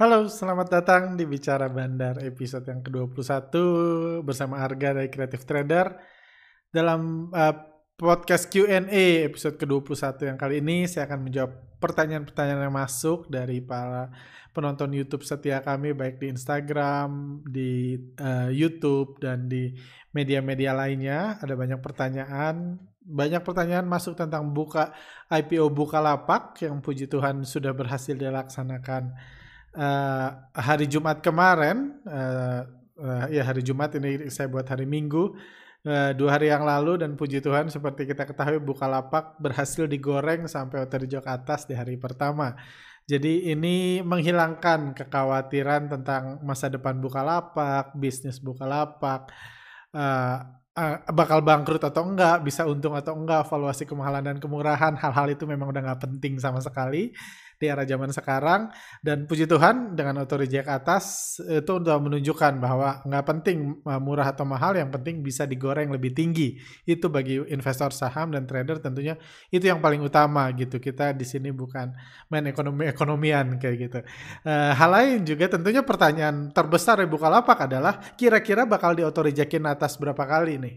Halo, selamat datang di Bicara Bandar episode yang ke-21 bersama Arga dari Creative Trader. Dalam uh, podcast Q&A episode ke-21 yang kali ini saya akan menjawab pertanyaan-pertanyaan yang masuk dari para penonton YouTube setia kami baik di Instagram, di uh, YouTube dan di media-media lainnya. Ada banyak pertanyaan banyak pertanyaan masuk tentang buka IPO Bukalapak yang puji Tuhan sudah berhasil dilaksanakan uh, hari Jumat kemarin, uh, uh, ya hari Jumat ini saya buat hari Minggu, uh, dua hari yang lalu dan puji Tuhan seperti kita ketahui Bukalapak berhasil digoreng sampai otorjok atas di hari pertama. Jadi ini menghilangkan kekhawatiran tentang masa depan Bukalapak, bisnis Bukalapak, uh, bakal bangkrut atau enggak, bisa untung atau enggak, valuasi kemahalan dan kemurahan, hal-hal itu memang udah nggak penting sama sekali di era zaman sekarang. Dan puji Tuhan dengan auto reject atas itu untuk menunjukkan bahwa nggak penting eh, murah atau mahal yang penting bisa digoreng lebih tinggi. Itu bagi investor saham dan trader tentunya itu yang paling utama gitu. Kita di sini bukan main ekonomi ekonomian kayak gitu. Uh, hal lain juga tentunya pertanyaan terbesar di Bukalapak adalah kira-kira bakal di auto atas berapa kali nih?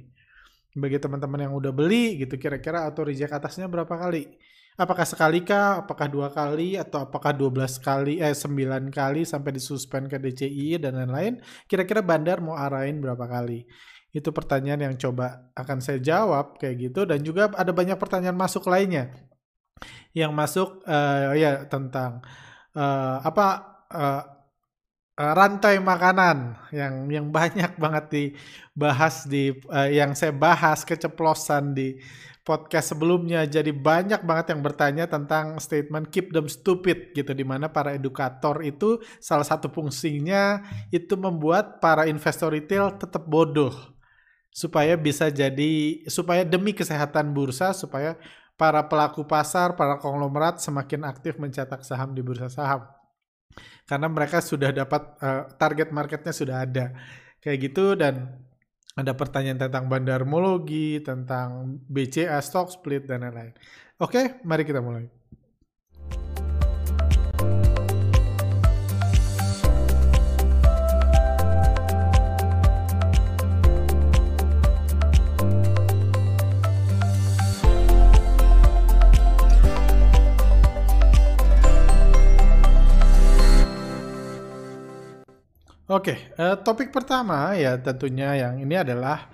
Bagi teman-teman yang udah beli gitu kira-kira auto reject atasnya berapa kali Apakah sekali kah, apakah dua kali, atau apakah 12 kali, eh 9 kali sampai disuspend ke DCI dan lain-lain. Kira-kira bandar mau arahin berapa kali? Itu pertanyaan yang coba akan saya jawab kayak gitu. Dan juga ada banyak pertanyaan masuk lainnya. Yang masuk uh, ya tentang uh, apa uh, rantai makanan yang yang banyak banget dibahas di uh, yang saya bahas keceplosan di podcast sebelumnya jadi banyak banget yang bertanya tentang statement keep them stupid gitu di mana para edukator itu salah satu fungsinya itu membuat para investor retail tetap bodoh supaya bisa jadi supaya demi kesehatan bursa supaya para pelaku pasar, para konglomerat semakin aktif mencetak saham di bursa saham. Karena mereka sudah dapat uh, target marketnya sudah ada. Kayak gitu dan ada pertanyaan tentang bandarmologi, tentang BCA, stock split, dan lain-lain. Oke, mari kita mulai. Oke, uh, topik pertama ya tentunya yang ini adalah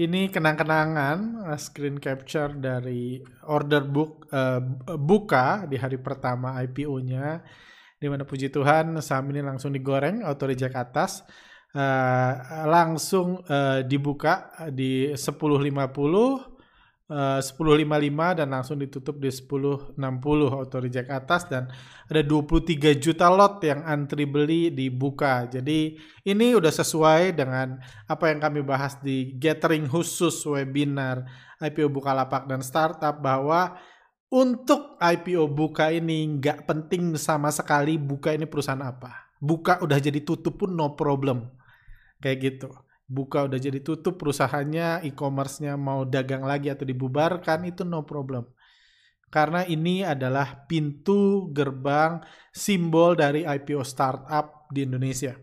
ini kenang-kenangan uh, screen capture dari order book uh, buka di hari pertama IPO-nya di mana puji Tuhan saham ini langsung digoreng auto reject atas uh, langsung uh, dibuka di 10.50 Uh, 10.55 dan langsung ditutup di 10.60 auto reject atas dan ada 23 juta lot yang antri beli dibuka. Jadi ini udah sesuai dengan apa yang kami bahas di gathering khusus webinar IPO Bukalapak dan startup bahwa untuk IPO buka ini nggak penting sama sekali buka ini perusahaan apa. Buka udah jadi tutup pun no problem. Kayak gitu buka udah jadi tutup perusahaannya, e-commerce-nya mau dagang lagi atau dibubarkan itu no problem. Karena ini adalah pintu gerbang simbol dari IPO startup di Indonesia.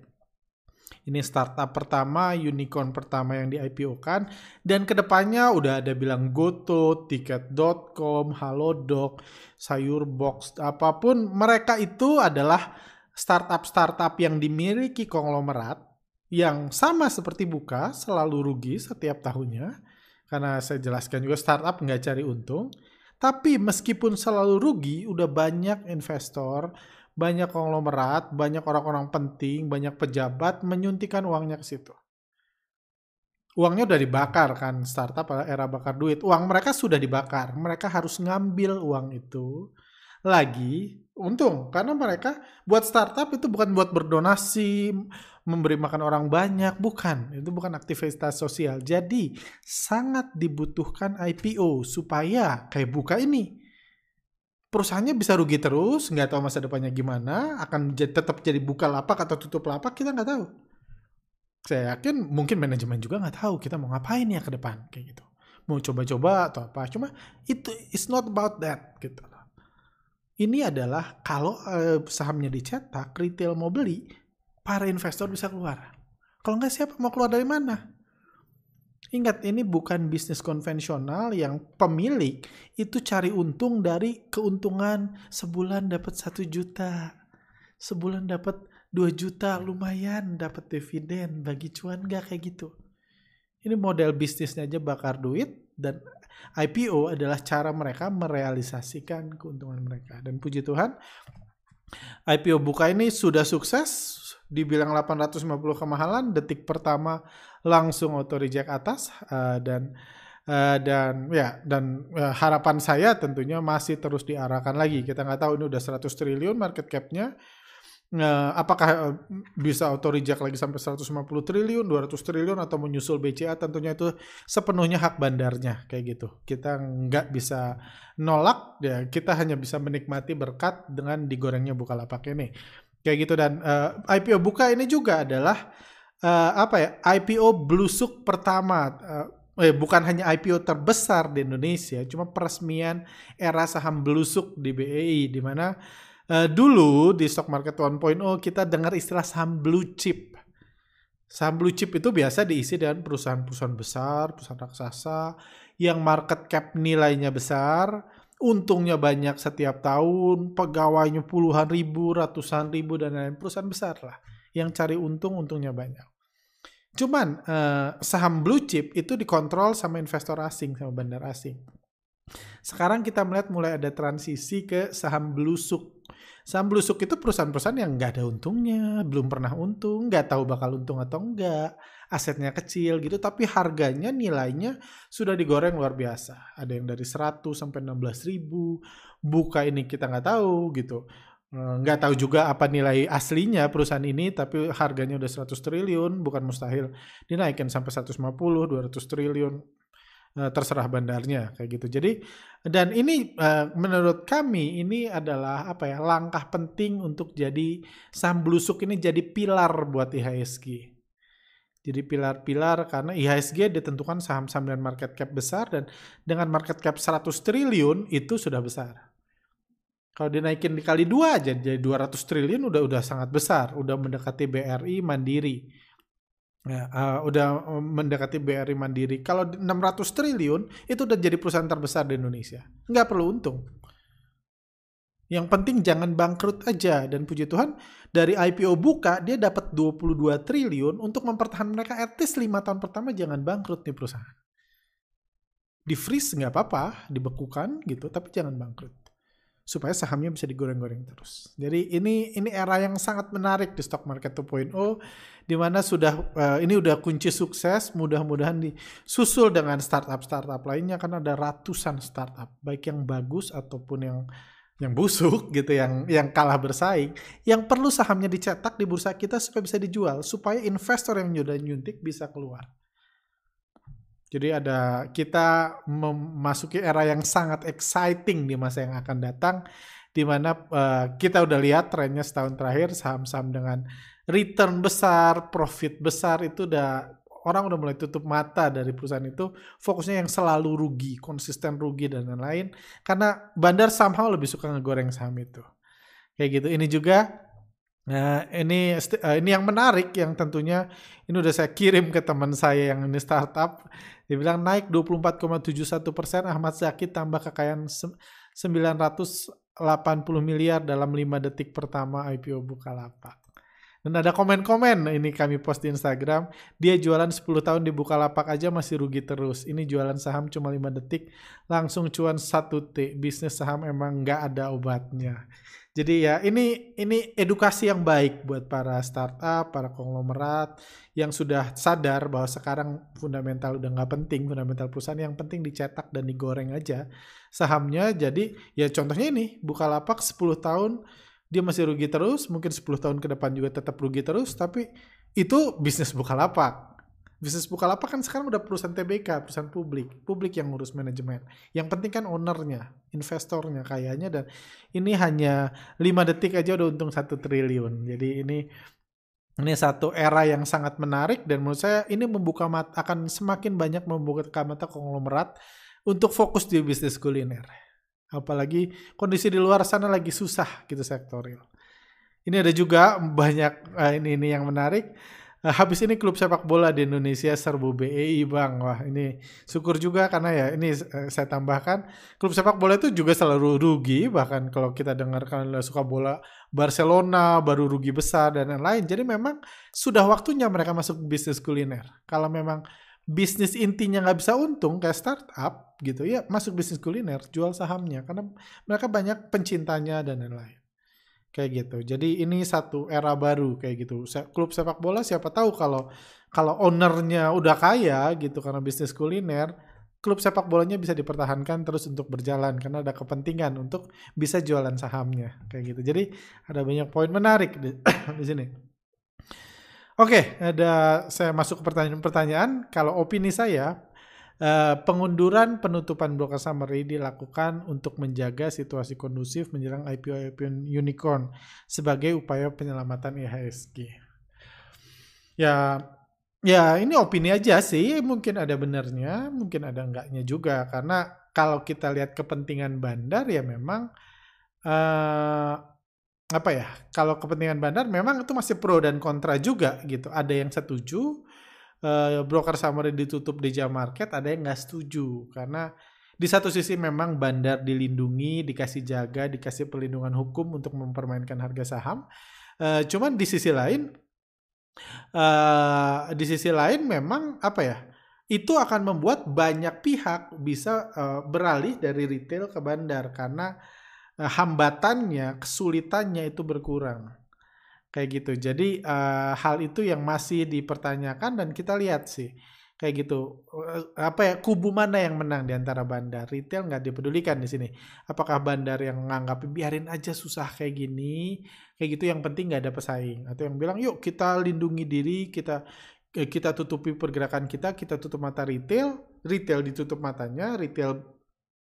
Ini startup pertama, unicorn pertama yang di IPO kan. Dan ke depannya udah ada bilang Goto, Tiket.com, Halodoc, Sayurbox, apa pun. Mereka itu adalah startup-startup yang dimiliki konglomerat yang sama seperti buka selalu rugi setiap tahunnya. Karena saya jelaskan juga startup nggak cari untung. Tapi meskipun selalu rugi udah banyak investor banyak konglomerat banyak orang-orang penting banyak pejabat menyuntikkan uangnya ke situ. Uangnya udah dibakar kan startup era bakar duit. Uang mereka sudah dibakar. Mereka harus ngambil uang itu lagi untung karena mereka buat startup itu bukan buat berdonasi memberi makan orang banyak bukan. Itu bukan aktivitas sosial. Jadi sangat dibutuhkan IPO supaya kayak buka ini perusahaannya bisa rugi terus nggak tahu masa depannya gimana akan tetap jadi buka lapak atau tutup lapak kita nggak tahu. Saya yakin mungkin manajemen juga nggak tahu kita mau ngapain ya ke depan kayak gitu. Mau coba-coba atau apa cuma itu it's not about that gitu ini adalah kalau uh, sahamnya dicetak, retail mau beli, para investor bisa keluar. Kalau nggak siapa mau keluar dari mana? Ingat, ini bukan bisnis konvensional yang pemilik itu cari untung dari keuntungan sebulan dapat satu juta, sebulan dapat 2 juta, lumayan dapat dividen, bagi cuan nggak kayak gitu. Ini model bisnisnya aja bakar duit dan IPO adalah cara mereka merealisasikan keuntungan mereka. Dan puji Tuhan, IPO buka ini sudah sukses, dibilang 850 kemahalan, detik pertama langsung auto reject atas uh, dan uh, dan ya dan uh, harapan saya tentunya masih terus diarahkan lagi. Kita nggak tahu ini udah 100 triliun market capnya uh, apakah uh, bisa auto reject lagi sampai 150 triliun, 200 triliun atau menyusul BCA tentunya itu sepenuhnya hak bandarnya kayak gitu. Kita nggak bisa nolak ya, kita hanya bisa menikmati berkat dengan digorengnya Bukalapak ini. Kayak gitu dan uh, IPO buka ini juga adalah uh, apa ya? IPO blusuk pertama uh, eh, bukan hanya IPO terbesar di Indonesia, cuma peresmian era saham blusuk di BEI di mana Uh, dulu di stock market 1.0 kita dengar istilah saham blue chip. Saham blue chip itu biasa diisi dengan perusahaan-perusahaan besar, perusahaan raksasa yang market cap nilainya besar, untungnya banyak setiap tahun, pegawainya puluhan ribu, ratusan ribu dan lain-lain perusahaan besar lah yang cari untung untungnya banyak. Cuman uh, saham blue chip itu dikontrol sama investor asing sama bandar asing. Sekarang kita melihat mulai ada transisi ke saham blusuk Saham blusuk itu perusahaan-perusahaan yang nggak ada untungnya, belum pernah untung, nggak tahu bakal untung atau enggak, asetnya kecil gitu, tapi harganya nilainya sudah digoreng luar biasa. Ada yang dari 100 sampai 16 ribu, buka ini kita nggak tahu gitu. Eh, nggak tahu juga apa nilai aslinya perusahaan ini, tapi harganya udah 100 triliun, bukan mustahil dinaikkan sampai 150, 200 triliun Eh, terserah bandarnya kayak gitu. Jadi dan ini uh, menurut kami ini adalah apa ya langkah penting untuk jadi saham blusuk ini jadi pilar buat IHSG. Jadi pilar-pilar karena IHSG ditentukan saham-saham dengan market cap besar dan dengan market cap 100 triliun itu sudah besar. Kalau dinaikin dikali dua aja jadi 200 triliun udah udah sangat besar, udah mendekati BRI Mandiri. Ya, uh, udah eh, mendekati BRI Mandiri. Kalau 600 triliun itu udah jadi perusahaan terbesar di Indonesia. Nggak perlu untung. Yang penting jangan bangkrut aja. Dan puji Tuhan dari IPO buka dia dapat 22 triliun untuk mempertahankan mereka at least 5 tahun pertama jangan bangkrut nih perusahaan. Di freeze nggak apa-apa, dibekukan gitu, tapi jangan bangkrut supaya sahamnya bisa digoreng-goreng terus. Jadi ini ini era yang sangat menarik di stock market 2.0 di mana sudah uh, ini udah kunci sukses, mudah-mudahan disusul dengan startup-startup lainnya kan ada ratusan startup baik yang bagus ataupun yang yang busuk gitu yang yang kalah bersaing yang perlu sahamnya dicetak di bursa kita supaya bisa dijual supaya investor yang sudah nyuntik bisa keluar. Jadi ada kita memasuki era yang sangat exciting di masa yang akan datang di mana uh, kita udah lihat trennya setahun terakhir saham-saham dengan return besar, profit besar itu udah orang udah mulai tutup mata dari perusahaan itu fokusnya yang selalu rugi, konsisten rugi dan lain-lain karena bandar somehow lebih suka ngegoreng saham itu. Kayak gitu. Ini juga Nah, ini uh, ini yang menarik yang tentunya ini udah saya kirim ke teman saya yang ini startup. Dia bilang naik 24,71 persen. Ahmad Zaki tambah kekayaan 980 miliar dalam 5 detik pertama IPO Bukalapak. Dan ada komen-komen ini kami post di Instagram. Dia jualan 10 tahun di Bukalapak aja masih rugi terus. Ini jualan saham cuma 5 detik langsung cuan 1 T. Bisnis saham emang nggak ada obatnya. Jadi ya ini ini edukasi yang baik buat para startup, para konglomerat yang sudah sadar bahwa sekarang fundamental udah nggak penting, fundamental perusahaan yang penting dicetak dan digoreng aja sahamnya. Jadi ya contohnya ini Bukalapak 10 tahun dia masih rugi terus, mungkin 10 tahun ke depan juga tetap rugi terus, tapi itu bisnis Bukalapak bisnis Bukalapak kan sekarang udah perusahaan TBK, perusahaan publik, publik yang ngurus manajemen. Yang penting kan ownernya, investornya kayaknya dan ini hanya 5 detik aja udah untung satu triliun. Jadi ini ini satu era yang sangat menarik dan menurut saya ini membuka mata akan semakin banyak membuka mata konglomerat untuk fokus di bisnis kuliner. Apalagi kondisi di luar sana lagi susah gitu sektor real. Ini ada juga banyak uh, ini ini yang menarik. Uh, habis ini klub sepak bola di Indonesia serbu BEI bang. Wah ini syukur juga karena ya ini uh, saya tambahkan klub sepak bola itu juga selalu rugi. Bahkan kalau kita dengar kalian suka bola Barcelona baru rugi besar dan lain-lain. Jadi memang sudah waktunya mereka masuk bisnis kuliner. Kalau memang bisnis intinya nggak bisa untung kayak startup gitu ya masuk bisnis kuliner jual sahamnya karena mereka banyak pencintanya dan lain-lain kayak gitu. Jadi ini satu era baru kayak gitu. Klub sepak bola siapa tahu kalau kalau ownernya udah kaya gitu karena bisnis kuliner, klub sepak bolanya bisa dipertahankan terus untuk berjalan karena ada kepentingan untuk bisa jualan sahamnya kayak gitu. Jadi ada banyak poin menarik di, di sini. Oke, ada saya masuk ke pertanyaan-pertanyaan. Kalau opini saya, Uh, pengunduran penutupan broker summary dilakukan untuk menjaga situasi kondusif menjelang IPO IPO unicorn sebagai upaya penyelamatan IHSG. Ya, ya ini opini aja sih. Mungkin ada benernya, mungkin ada enggaknya juga. Karena kalau kita lihat kepentingan bandar ya memang uh, apa ya? Kalau kepentingan bandar memang itu masih pro dan kontra juga gitu. Ada yang setuju, uh, broker summary ditutup di jam market, ada yang nggak setuju karena di satu sisi memang bandar dilindungi, dikasih jaga, dikasih perlindungan hukum untuk mempermainkan harga saham. Uh, cuman di sisi lain, uh, di sisi lain memang apa ya? Itu akan membuat banyak pihak bisa uh, beralih dari retail ke bandar karena hambatannya, kesulitannya itu berkurang kayak gitu. Jadi uh, hal itu yang masih dipertanyakan dan kita lihat sih kayak gitu. Uh, apa ya kubu mana yang menang di antara bandar? Retail nggak dipedulikan di sini. Apakah bandar yang menganggap biarin aja susah kayak gini, kayak gitu yang penting nggak ada pesaing atau yang bilang yuk kita lindungi diri, kita eh, kita tutupi pergerakan kita, kita tutup mata retail, retail ditutup matanya, retail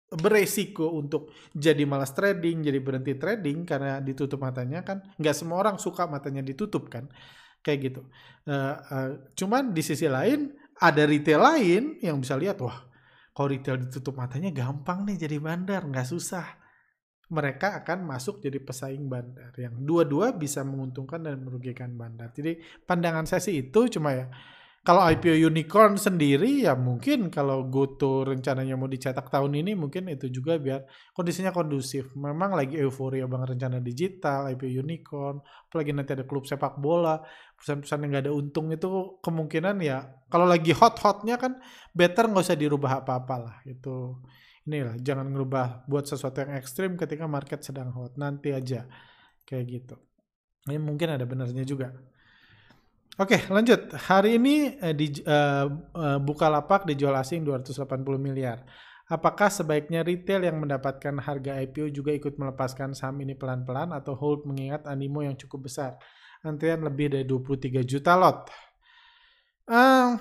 beresiko untuk jadi malas trading, jadi berhenti trading karena ditutup matanya kan nggak semua orang suka matanya ditutup kan kayak gitu. Uh, uh, cuman di sisi lain ada retail lain yang bisa lihat wah kalau retail ditutup matanya gampang nih jadi bandar nggak susah. Mereka akan masuk jadi pesaing bandar yang dua-dua bisa menguntungkan dan merugikan bandar. Jadi pandangan saya sih itu cuma ya kalau IPO unicorn sendiri ya mungkin kalau Goto rencananya mau dicetak tahun ini mungkin itu juga biar kondisinya kondusif. Memang lagi euforia banget rencana digital, IPO unicorn, apalagi nanti ada klub sepak bola, perusahaan-perusahaan yang gak ada untung itu kemungkinan ya kalau lagi hot-hotnya kan better nggak usah dirubah apa-apa lah itu. Inilah jangan ngerubah buat sesuatu yang ekstrim ketika market sedang hot nanti aja kayak gitu. Ini mungkin ada benarnya juga. Oke, lanjut. Hari ini eh, di uh, uh, Bukalapak dijual asing 280 miliar. Apakah sebaiknya retail yang mendapatkan harga IPO juga ikut melepaskan saham ini pelan-pelan atau hold mengingat animo yang cukup besar? Antrian lebih dari 23 juta lot. Uh,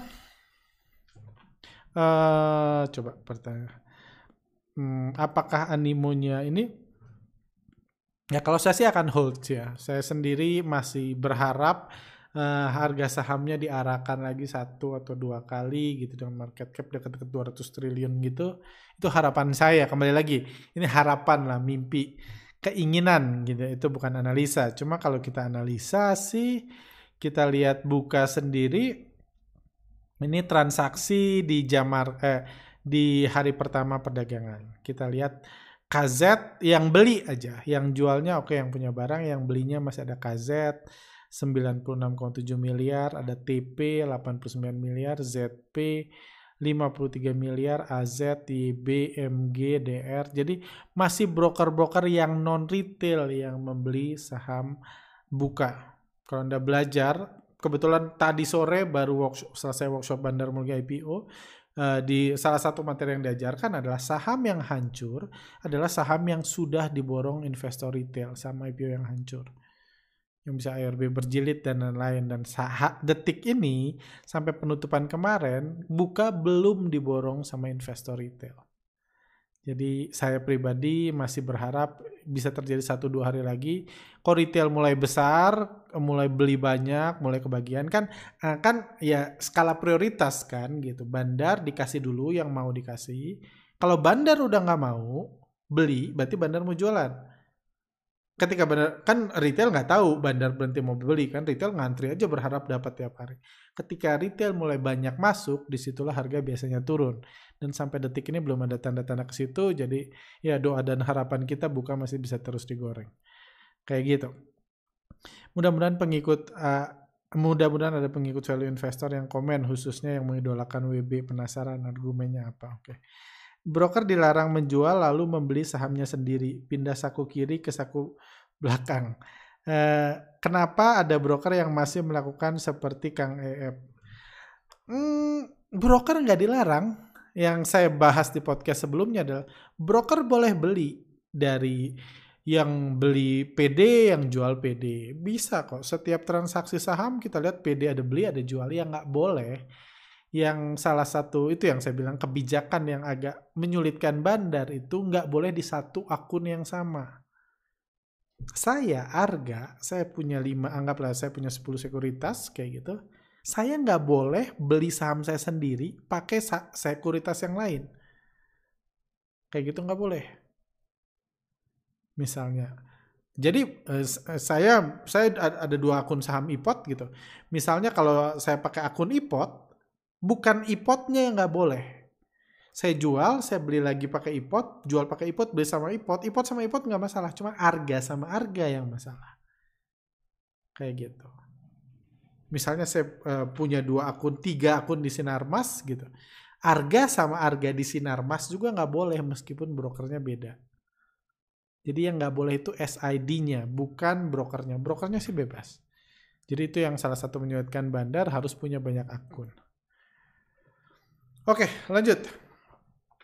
uh, coba pertanyaan. Hmm, apakah animonya ini? Ya kalau saya sih akan hold ya. Saya sendiri masih berharap uh, harga sahamnya diarahkan lagi satu atau dua kali gitu dengan market cap dekat-dekat 200 triliun gitu itu harapan saya. Kembali lagi ini harapan lah mimpi keinginan gitu. Itu bukan analisa. Cuma kalau kita analisa sih kita lihat buka sendiri ini transaksi di jamar eh, di hari pertama perdagangan. Kita lihat KZ yang beli aja. Yang jualnya oke okay, yang punya barang yang belinya masih ada KZ 96,7 miliar, ada TP 89 miliar, ZP 53 miliar, AZ, IB, MG, DR. Jadi masih broker-broker yang non retail yang membeli saham buka. Kalau Anda belajar, kebetulan tadi sore baru workshop, selesai workshop Bandar Mulia IPO, eh, di salah satu materi yang diajarkan adalah saham yang hancur adalah saham yang sudah diborong investor retail sama IPO yang hancur yang bisa ARB berjilid dan lain-lain dan saat detik ini sampai penutupan kemarin buka belum diborong sama investor retail. Jadi saya pribadi masih berharap bisa terjadi satu dua hari lagi. Kok retail mulai besar, mulai beli banyak, mulai kebagian kan eh, kan ya skala prioritas kan gitu. Bandar dikasih dulu yang mau dikasih. Kalau bandar udah nggak mau, beli, berarti bandar mau jualan. Ketika bandar kan retail nggak tahu bandar berhenti mau beli kan retail ngantri aja berharap dapat tiap hari. Ketika retail mulai banyak masuk, di situlah harga biasanya turun. Dan sampai detik ini belum ada tanda-tanda ke situ, jadi ya doa dan harapan kita buka masih bisa terus digoreng. Kayak gitu. Mudah-mudahan pengikut uh, mudah-mudahan ada pengikut value investor yang komen khususnya yang mengidolakan WB penasaran argumennya apa. Oke. Okay. Broker dilarang menjual lalu membeli sahamnya sendiri, pindah saku kiri ke saku belakang. Eh, kenapa ada broker yang masih melakukan seperti Kang EF? Hmm, broker nggak dilarang. Yang saya bahas di podcast sebelumnya adalah broker boleh beli dari yang beli PD, yang jual PD. Bisa kok. Setiap transaksi saham kita lihat PD ada beli, ada jual. Yang nggak boleh yang salah satu itu yang saya bilang kebijakan yang agak menyulitkan bandar itu nggak boleh di satu akun yang sama. Saya Arga, saya punya lima, anggaplah saya punya 10 sekuritas kayak gitu. Saya nggak boleh beli saham saya sendiri pakai sekuritas yang lain. Kayak gitu nggak boleh. Misalnya, jadi eh, saya saya ada dua akun saham IPOT gitu. Misalnya kalau saya pakai akun IPOT, Bukan ipotnya yang nggak boleh. Saya jual, saya beli lagi pakai ipot, jual pakai ipot, beli sama ipot, ipot sama ipot nggak masalah, cuma harga sama harga yang masalah. Kayak gitu. Misalnya saya uh, punya dua akun, tiga akun di Sinarmas gitu. Harga sama harga di Sinarmas juga nggak boleh meskipun brokernya beda. Jadi yang nggak boleh itu SID-nya, bukan brokernya. Brokernya sih bebas. Jadi itu yang salah satu menyulitkan bandar harus punya banyak akun. Oke, lanjut.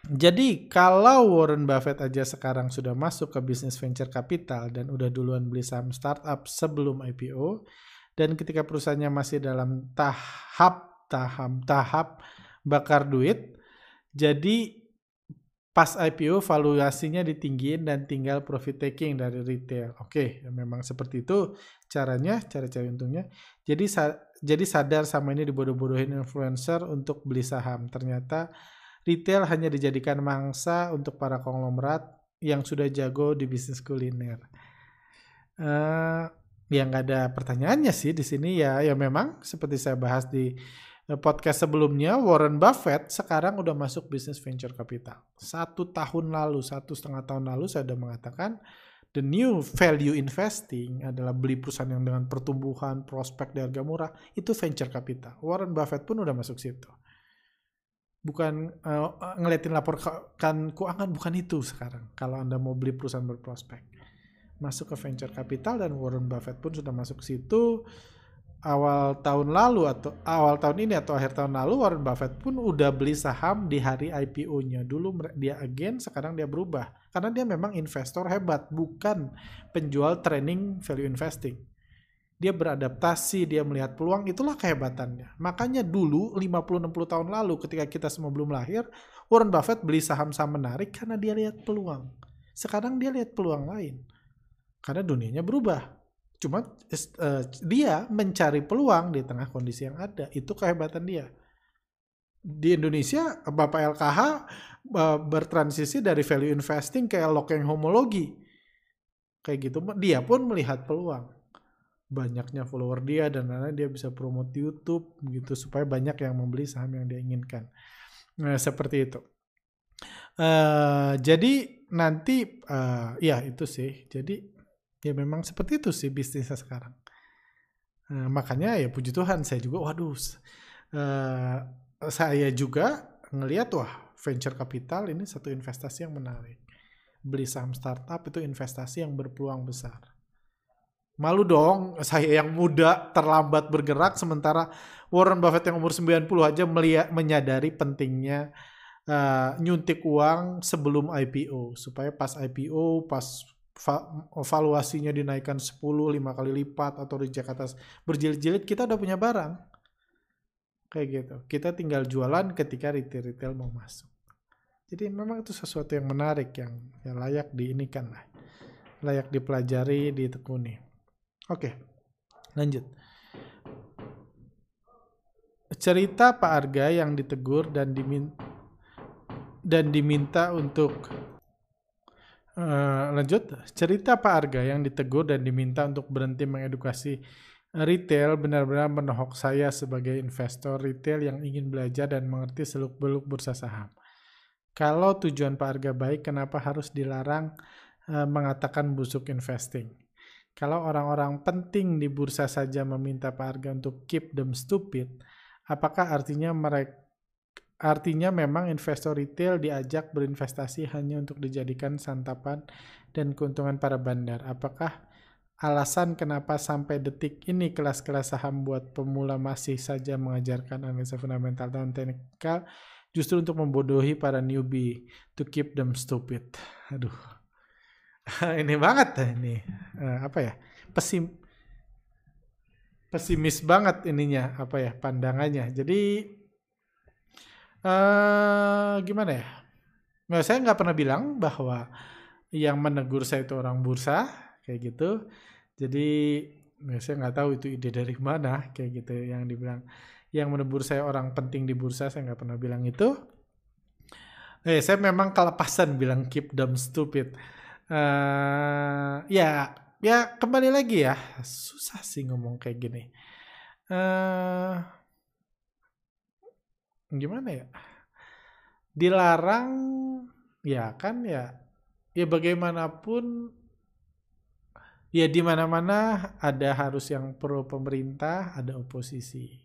Jadi kalau Warren Buffett aja sekarang sudah masuk ke bisnis venture capital dan udah duluan beli saham startup sebelum IPO dan ketika perusahaannya masih dalam tahap tahap tahap bakar duit, jadi pas IPO valuasinya ditinggiin dan tinggal profit taking dari retail. Oke, ya memang seperti itu caranya, cara cari untungnya. Jadi jadi sadar sama ini dibodoh-bodohin influencer untuk beli saham. Ternyata retail hanya dijadikan mangsa untuk para konglomerat yang sudah jago di bisnis kuliner. Uh, ya nggak ada pertanyaannya sih di sini ya. Ya memang seperti saya bahas di eh, podcast sebelumnya, Warren Buffett sekarang udah masuk bisnis venture capital. Satu tahun lalu, satu setengah tahun lalu saya udah mengatakan the new value investing adalah beli perusahaan yang dengan pertumbuhan, prospek di harga murah, itu venture capital. Warren Buffett pun udah masuk situ. Bukan uh, ngeliatin laporan keuangan, bukan itu sekarang. Kalau Anda mau beli perusahaan berprospek. Masuk ke venture capital dan Warren Buffett pun sudah masuk situ awal tahun lalu atau awal tahun ini atau akhir tahun lalu Warren Buffett pun udah beli saham di hari IPO-nya. Dulu dia agen, sekarang dia berubah karena dia memang investor hebat, bukan penjual training value investing. Dia beradaptasi, dia melihat peluang, itulah kehebatannya. Makanya dulu 50-60 tahun lalu ketika kita semua belum lahir, Warren Buffett beli saham-saham menarik karena dia lihat peluang. Sekarang dia lihat peluang lain. Karena dunianya berubah. Cuma uh, dia mencari peluang di tengah kondisi yang ada. Itu kehebatan dia di Indonesia Bapak LKH uh, bertransisi dari value investing ke locking homologi. Kayak gitu. Dia pun melihat peluang. Banyaknya follower dia dan lain-lain dia bisa promote YouTube gitu supaya banyak yang membeli saham yang dia inginkan. Nah, seperti itu. Uh, jadi nanti uh, ya itu sih. Jadi ya memang seperti itu sih bisnisnya sekarang. Uh, makanya ya puji Tuhan saya juga waduh uh, saya juga ngelihat wah venture capital ini satu investasi yang menarik. Beli saham startup itu investasi yang berpeluang besar. Malu dong saya yang muda terlambat bergerak sementara Warren Buffett yang umur 90 aja melihat menyadari pentingnya uh, nyuntik uang sebelum IPO supaya pas IPO pas valuasinya dinaikkan 10 5 kali lipat atau di Jakarta berjilid-jilid kita udah punya barang Kayak gitu. Kita tinggal jualan ketika retail-retail mau masuk. Jadi memang itu sesuatu yang menarik yang, yang layak diinikan lah. Layak dipelajari, ditekuni. Oke, lanjut. Cerita Pak Arga yang ditegur dan diminta dan diminta untuk Uh, lanjut, cerita Pak Arga yang ditegur dan diminta untuk berhenti mengedukasi retail benar-benar menohok saya sebagai investor retail yang ingin belajar dan mengerti seluk-beluk bursa saham. Kalau tujuan Pak Arga baik, kenapa harus dilarang uh, mengatakan busuk investing? Kalau orang-orang penting di bursa saja meminta Pak Arga untuk keep them stupid, apakah artinya mereka Artinya memang investor retail diajak berinvestasi hanya untuk dijadikan santapan dan keuntungan para bandar. Apakah alasan kenapa sampai detik ini kelas-kelas saham buat pemula masih saja mengajarkan analisa fundamental dan teknikal justru untuk membodohi para newbie to keep them stupid. Aduh. ini banget ini. Uh, apa ya? Pesim pesimis banget ininya apa ya pandangannya. Jadi uh, gimana ya? Nah, saya nggak pernah bilang bahwa yang menegur saya itu orang bursa kayak gitu. Jadi ya saya nggak tahu itu ide dari mana kayak gitu yang dibilang yang menegur saya orang penting di bursa saya nggak pernah bilang itu. Eh, saya memang kelepasan bilang keep them stupid. Uh, ya, ya kembali lagi ya susah sih ngomong kayak gini. Uh, gimana ya dilarang ya kan ya ya bagaimanapun ya di mana-mana ada harus yang pro pemerintah ada oposisi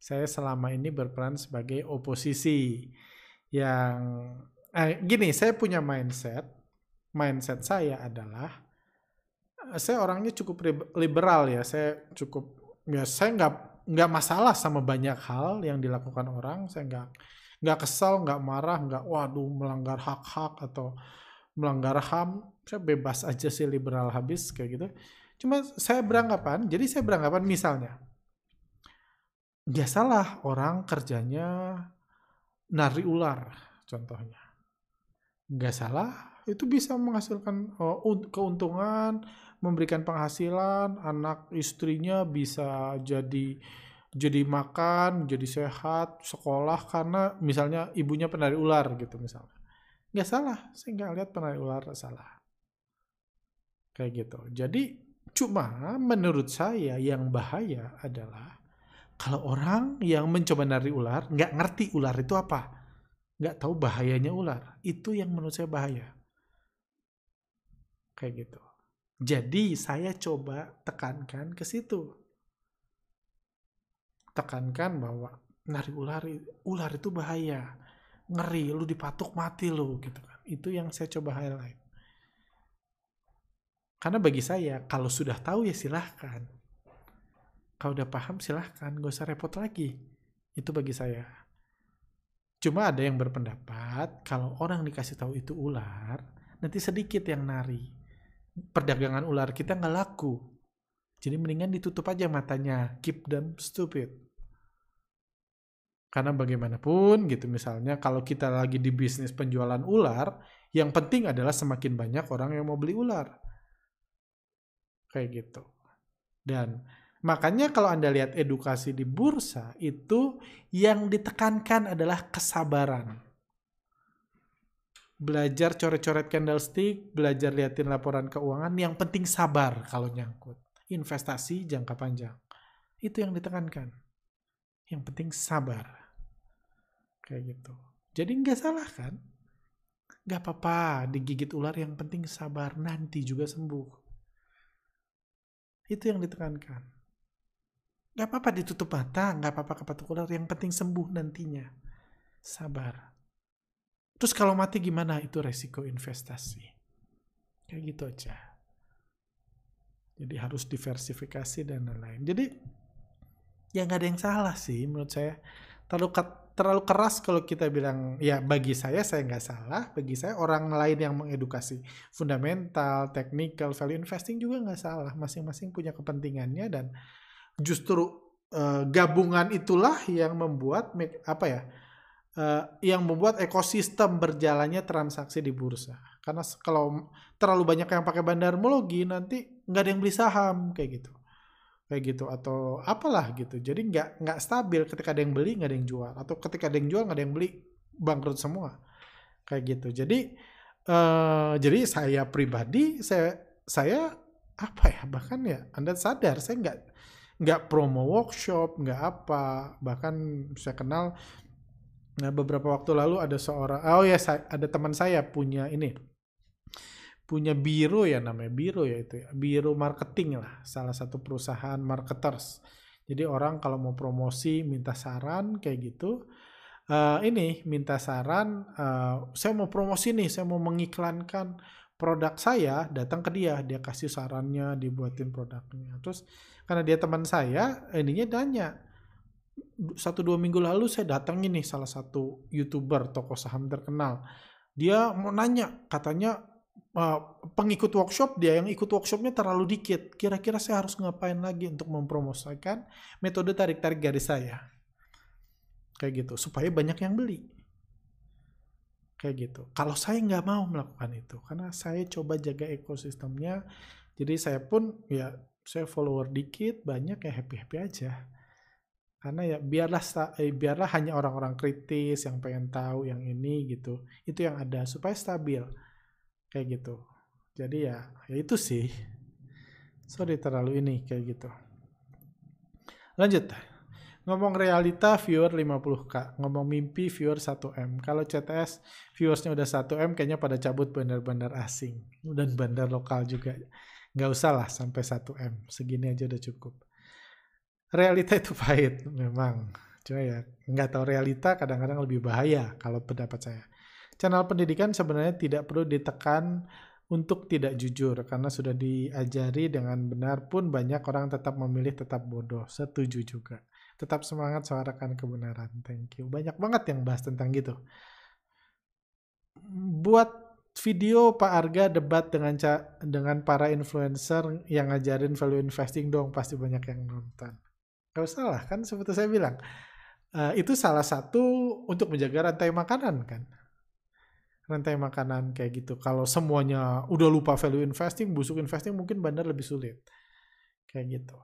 saya selama ini berperan sebagai oposisi yang eh, gini saya punya mindset mindset saya adalah saya orangnya cukup liberal ya saya cukup ya saya nggak nggak masalah sama banyak hal yang dilakukan orang saya nggak nggak kesal nggak marah nggak waduh melanggar hak-hak atau melanggar ham saya bebas aja sih liberal habis kayak gitu. Cuma saya beranggapan jadi saya beranggapan misalnya biasalah orang kerjanya nari ular contohnya nggak salah itu bisa menghasilkan oh, keuntungan memberikan penghasilan, anak istrinya bisa jadi jadi makan, jadi sehat, sekolah karena misalnya ibunya penari ular gitu misalnya. Nggak salah, saya nggak lihat penari ular salah. Kayak gitu. Jadi cuma menurut saya yang bahaya adalah kalau orang yang mencoba nari ular nggak ngerti ular itu apa, nggak tahu bahayanya ular, itu yang menurut saya bahaya. Kayak gitu. Jadi saya coba tekankan ke situ. Tekankan bahwa nari ular ular itu bahaya. Ngeri, lu dipatuk mati lu gitu kan. Itu yang saya coba highlight. Karena bagi saya kalau sudah tahu ya silahkan. Kalau udah paham silahkan, gak usah repot lagi. Itu bagi saya. Cuma ada yang berpendapat kalau orang dikasih tahu itu ular, nanti sedikit yang nari perdagangan ular kita nggak laku. Jadi mendingan ditutup aja matanya, keep them stupid. Karena bagaimanapun gitu misalnya kalau kita lagi di bisnis penjualan ular, yang penting adalah semakin banyak orang yang mau beli ular. Kayak gitu. Dan makanya kalau Anda lihat edukasi di bursa itu yang ditekankan adalah kesabaran belajar coret-coret candlestick, belajar liatin laporan keuangan, yang penting sabar kalau nyangkut. Investasi jangka panjang. Itu yang ditekankan. Yang penting sabar. Kayak gitu. Jadi nggak salah kan? Nggak apa-apa digigit ular, yang penting sabar. Nanti juga sembuh. Itu yang ditekankan. Nggak apa-apa ditutup mata, nggak apa-apa kepatuk ular, yang penting sembuh nantinya. Sabar. Terus kalau mati gimana? Itu resiko investasi. Kayak gitu aja. Jadi harus diversifikasi dan lain-lain. Jadi ya nggak ada yang salah sih menurut saya. Terlalu terlalu keras kalau kita bilang ya bagi saya saya nggak salah. Bagi saya orang lain yang mengedukasi fundamental, technical, value investing juga nggak salah. Masing-masing punya kepentingannya dan justru uh, gabungan itulah yang membuat apa ya? uh, yang membuat ekosistem berjalannya transaksi di bursa. Karena kalau terlalu banyak yang pakai bandarmologi nanti nggak ada yang beli saham kayak gitu, kayak gitu atau apalah gitu. Jadi nggak nggak stabil ketika ada yang beli nggak ada yang jual atau ketika ada yang jual nggak ada yang beli bangkrut semua kayak gitu. Jadi uh, jadi saya pribadi saya saya apa ya bahkan ya anda sadar saya nggak nggak promo workshop nggak apa. Bahkan saya kenal nah beberapa waktu lalu ada seorang oh ya saya, ada teman saya punya ini punya biro ya namanya biro ya itu ya biro marketing lah salah satu perusahaan marketers. Jadi orang kalau mau promosi minta saran kayak gitu. Uh, ini minta saran uh, saya mau promosi nih saya mau mengiklankan produk saya datang ke dia dia kasih sarannya dibuatin produknya. Terus karena dia teman saya ininya nanya satu dua minggu lalu saya datang ini salah satu youtuber toko saham terkenal. Dia mau nanya katanya uh, pengikut workshop dia yang ikut workshopnya terlalu dikit. Kira-kira saya harus ngapain lagi untuk mempromosikan metode tarik-tarik garis saya? Kayak gitu supaya banyak yang beli. Kayak gitu. Kalau saya nggak mau melakukan itu, karena saya coba jaga ekosistemnya, jadi saya pun ya saya follower dikit, banyak ya happy happy aja. Karena ya biarlah eh, biarlah hanya orang-orang kritis yang pengen tahu yang ini gitu, itu yang ada supaya stabil kayak gitu. Jadi ya, ya itu sih. Sorry terlalu ini kayak gitu. Lanjut. Ngomong realita viewer 50k, ngomong mimpi viewer 1M. Kalau CTS viewersnya udah 1M kayaknya pada cabut bandar-bandar asing dan bandar lokal juga. Nggak usah lah sampai 1M, segini aja udah cukup. Realita itu pahit memang. Cuma ya nggak tahu realita kadang-kadang lebih bahaya kalau pendapat saya. Channel pendidikan sebenarnya tidak perlu ditekan untuk tidak jujur karena sudah diajari dengan benar pun banyak orang tetap memilih tetap bodoh. Setuju juga. Tetap semangat suarakan kebenaran. Thank you. Banyak banget yang bahas tentang gitu. Buat video Pak Arga debat dengan dengan para influencer yang ngajarin value investing dong. Pasti banyak yang nonton. Gak usah lah, kan seperti saya bilang. Uh, itu salah satu untuk menjaga rantai makanan kan rantai makanan kayak gitu. Kalau semuanya udah lupa value investing, busuk investing mungkin bandar lebih sulit. Kayak gitu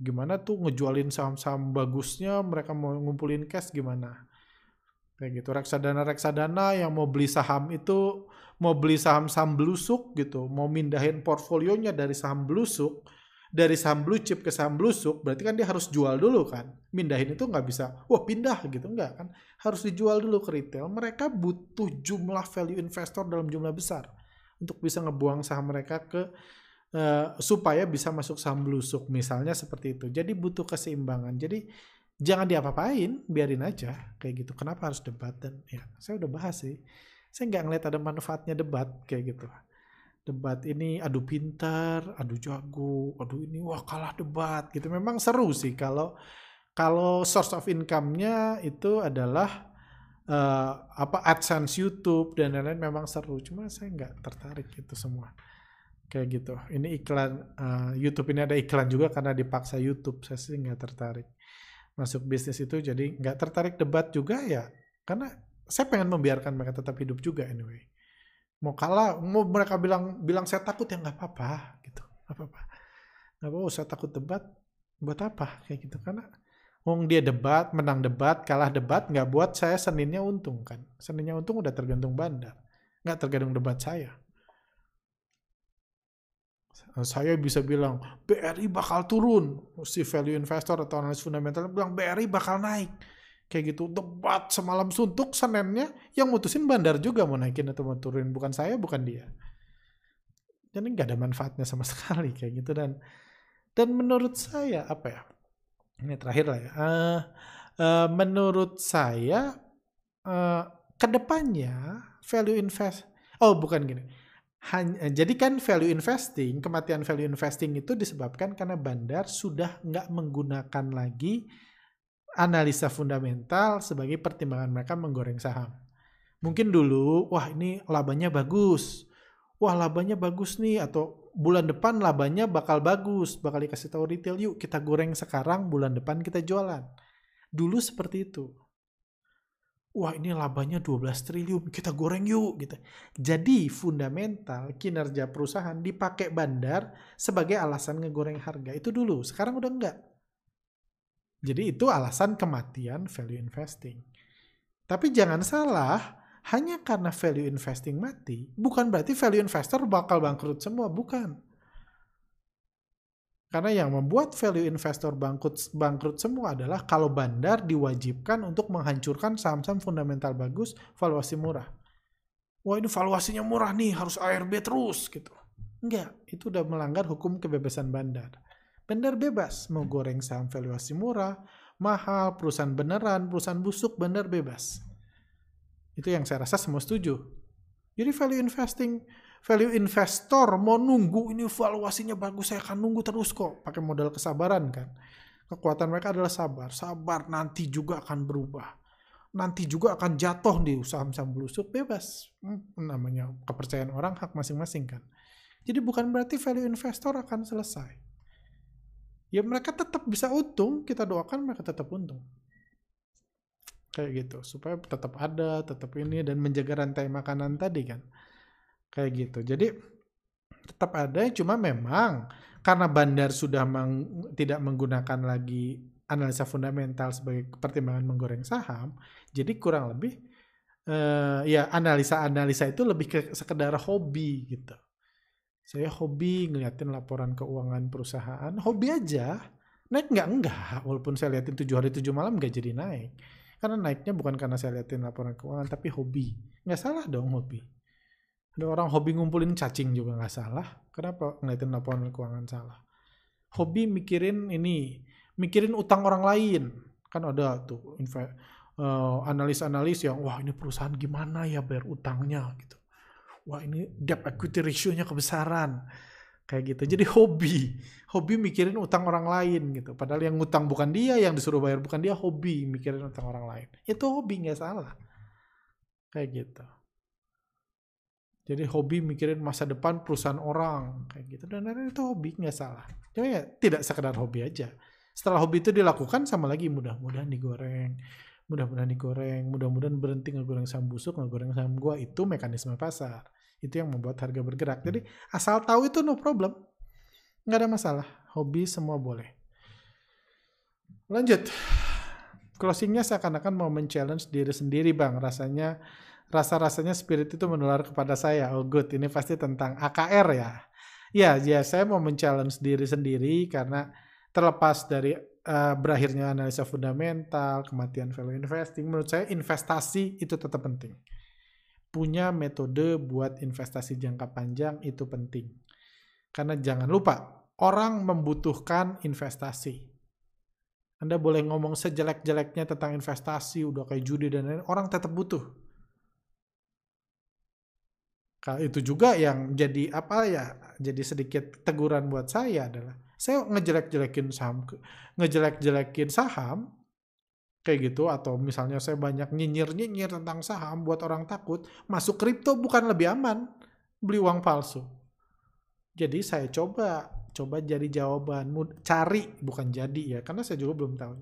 gimana tuh ngejualin saham-saham bagusnya mereka mau ngumpulin cash gimana kayak gitu reksadana reksadana yang mau beli saham itu mau beli saham-saham blusuk gitu mau mindahin portfolionya dari saham blusuk dari saham blue chip ke saham blusuk berarti kan dia harus jual dulu kan mindahin itu nggak bisa wah pindah gitu nggak kan harus dijual dulu ke retail mereka butuh jumlah value investor dalam jumlah besar untuk bisa ngebuang saham mereka ke Uh, supaya bisa masuk saham blusuk misalnya seperti itu. Jadi butuh keseimbangan. Jadi jangan diapa-apain, biarin aja kayak gitu. Kenapa harus debat ya saya udah bahas sih. Saya nggak ngeliat ada manfaatnya debat kayak gitu. Debat ini adu pintar, adu jago, adu ini wah kalah debat gitu. Memang seru sih kalau kalau source of income-nya itu adalah uh, apa AdSense YouTube dan lain-lain memang seru. Cuma saya nggak tertarik itu semua kayak gitu. Ini iklan uh, YouTube ini ada iklan juga karena dipaksa YouTube. Saya sih nggak tertarik masuk bisnis itu. Jadi nggak tertarik debat juga ya karena saya pengen membiarkan mereka tetap hidup juga anyway. Mau kalah, mau mereka bilang bilang saya takut ya nggak apa-apa gitu, apa apa. Nggak apa, oh, saya takut debat, buat apa kayak gitu karena Wong dia debat, menang debat, kalah debat, nggak buat saya seninnya untung kan. Seninnya untung udah tergantung bandar, nggak tergantung debat saya. Saya bisa bilang BRI bakal turun si value investor atau analis fundamental bilang BRI bakal naik kayak gitu debat semalam suntuk senennya yang mutusin bandar juga mau naikin atau mau turunin bukan saya bukan dia. Jadi nggak ada manfaatnya sama sekali kayak gitu. Dan dan menurut saya apa ya ini terakhir lah ya uh, uh, menurut saya uh, ke depannya value invest oh bukan gini. Hanya, jadi kan value investing, kematian value investing itu disebabkan karena bandar sudah nggak menggunakan lagi analisa fundamental sebagai pertimbangan mereka menggoreng saham. Mungkin dulu, wah ini labanya bagus, wah labanya bagus nih, atau bulan depan labanya bakal bagus, bakal dikasih tahu retail, yuk kita goreng sekarang, bulan depan kita jualan. Dulu seperti itu wah ini labanya 12 triliun, kita goreng yuk gitu. Jadi fundamental kinerja perusahaan dipakai bandar sebagai alasan ngegoreng harga. Itu dulu, sekarang udah enggak. Jadi itu alasan kematian value investing. Tapi jangan salah, hanya karena value investing mati, bukan berarti value investor bakal bangkrut semua, bukan. Karena yang membuat value investor bangkrut, bangkrut semua adalah kalau bandar diwajibkan untuk menghancurkan saham-saham fundamental bagus, valuasi murah. Wah ini valuasinya murah nih, harus ARB terus gitu. Enggak, itu udah melanggar hukum kebebasan bandar. Bandar bebas mau goreng saham valuasi murah, mahal, perusahaan beneran, perusahaan busuk, bandar bebas. Itu yang saya rasa semua setuju. Jadi value investing, value investor mau nunggu ini valuasinya bagus, saya akan nunggu terus kok. Pakai modal kesabaran kan. Kekuatan mereka adalah sabar. Sabar nanti juga akan berubah. Nanti juga akan jatuh di saham-saham busuk, bebas. Hmm, namanya kepercayaan orang hak masing-masing kan. Jadi bukan berarti value investor akan selesai. Ya mereka tetap bisa untung, kita doakan mereka tetap untung. Kayak gitu. Supaya tetap ada tetap ini dan menjaga rantai makanan tadi kan. Kayak gitu. Jadi tetap ada cuma memang karena bandar sudah meng, tidak menggunakan lagi analisa fundamental sebagai pertimbangan menggoreng saham jadi kurang lebih uh, ya analisa-analisa itu lebih ke sekedar hobi gitu saya hobi ngeliatin laporan keuangan perusahaan hobi aja naik nggak enggak walaupun saya liatin tujuh hari tujuh malam nggak jadi naik karena naiknya bukan karena saya liatin laporan keuangan, tapi hobi. Nggak salah dong hobi. Ada orang hobi ngumpulin cacing juga nggak salah. Kenapa ngeliatin laporan keuangan salah? Hobi mikirin ini, mikirin utang orang lain. Kan ada tuh uh, analis-analis yang, wah ini perusahaan gimana ya bayar utangnya gitu. Wah ini debt equity ratio-nya kebesaran. Kayak gitu. Jadi hobi. Hobi mikirin utang orang lain gitu. Padahal yang utang bukan dia yang disuruh bayar bukan dia hobi mikirin utang orang lain. Itu hobi nggak salah. Kayak gitu. Jadi hobi mikirin masa depan perusahaan orang kayak gitu. Dan lain itu hobi nggak salah. Cuma ya tidak sekedar hobi aja. Setelah hobi itu dilakukan sama lagi mudah-mudahan digoreng. Mudah-mudahan digoreng. Mudah-mudahan berhenti ngegoreng saham busuk ngegoreng saham gua. Itu mekanisme pasar itu yang membuat harga bergerak. Jadi asal tahu itu no problem. Nggak ada masalah. Hobi semua boleh. Lanjut. Closingnya seakan-akan mau men-challenge diri sendiri bang. Rasanya rasa-rasanya spirit itu menular kepada saya. Oh good, ini pasti tentang AKR ya. Ya, ya saya mau men-challenge diri sendiri karena terlepas dari uh, berakhirnya analisa fundamental, kematian value investing, menurut saya investasi itu tetap penting punya metode buat investasi jangka panjang itu penting. Karena jangan lupa, orang membutuhkan investasi. Anda boleh ngomong sejelek-jeleknya tentang investasi, udah kayak judi dan lain-lain, orang tetap butuh. Kalau itu juga yang jadi apa ya, jadi sedikit teguran buat saya adalah, saya ngejelek-jelekin saham, ngejelek-jelekin saham, kayak gitu atau misalnya saya banyak nyinyir-nyinyir tentang saham buat orang takut, masuk kripto bukan lebih aman beli uang palsu. Jadi saya coba coba jadi jawaban cari bukan jadi ya karena saya juga belum tahu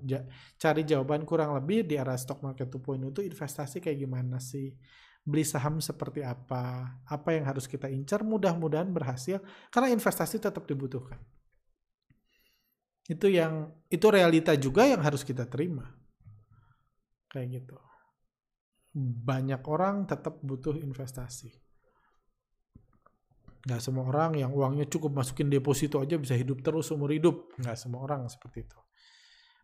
cari jawaban kurang lebih di arah stock market 2.0 itu investasi kayak gimana sih? Beli saham seperti apa? Apa yang harus kita incar mudah-mudahan berhasil karena investasi tetap dibutuhkan. Itu yang itu realita juga yang harus kita terima Kayak gitu. Banyak orang tetap butuh investasi. Gak semua orang yang uangnya cukup masukin deposito aja bisa hidup terus umur hidup. Gak semua orang seperti itu.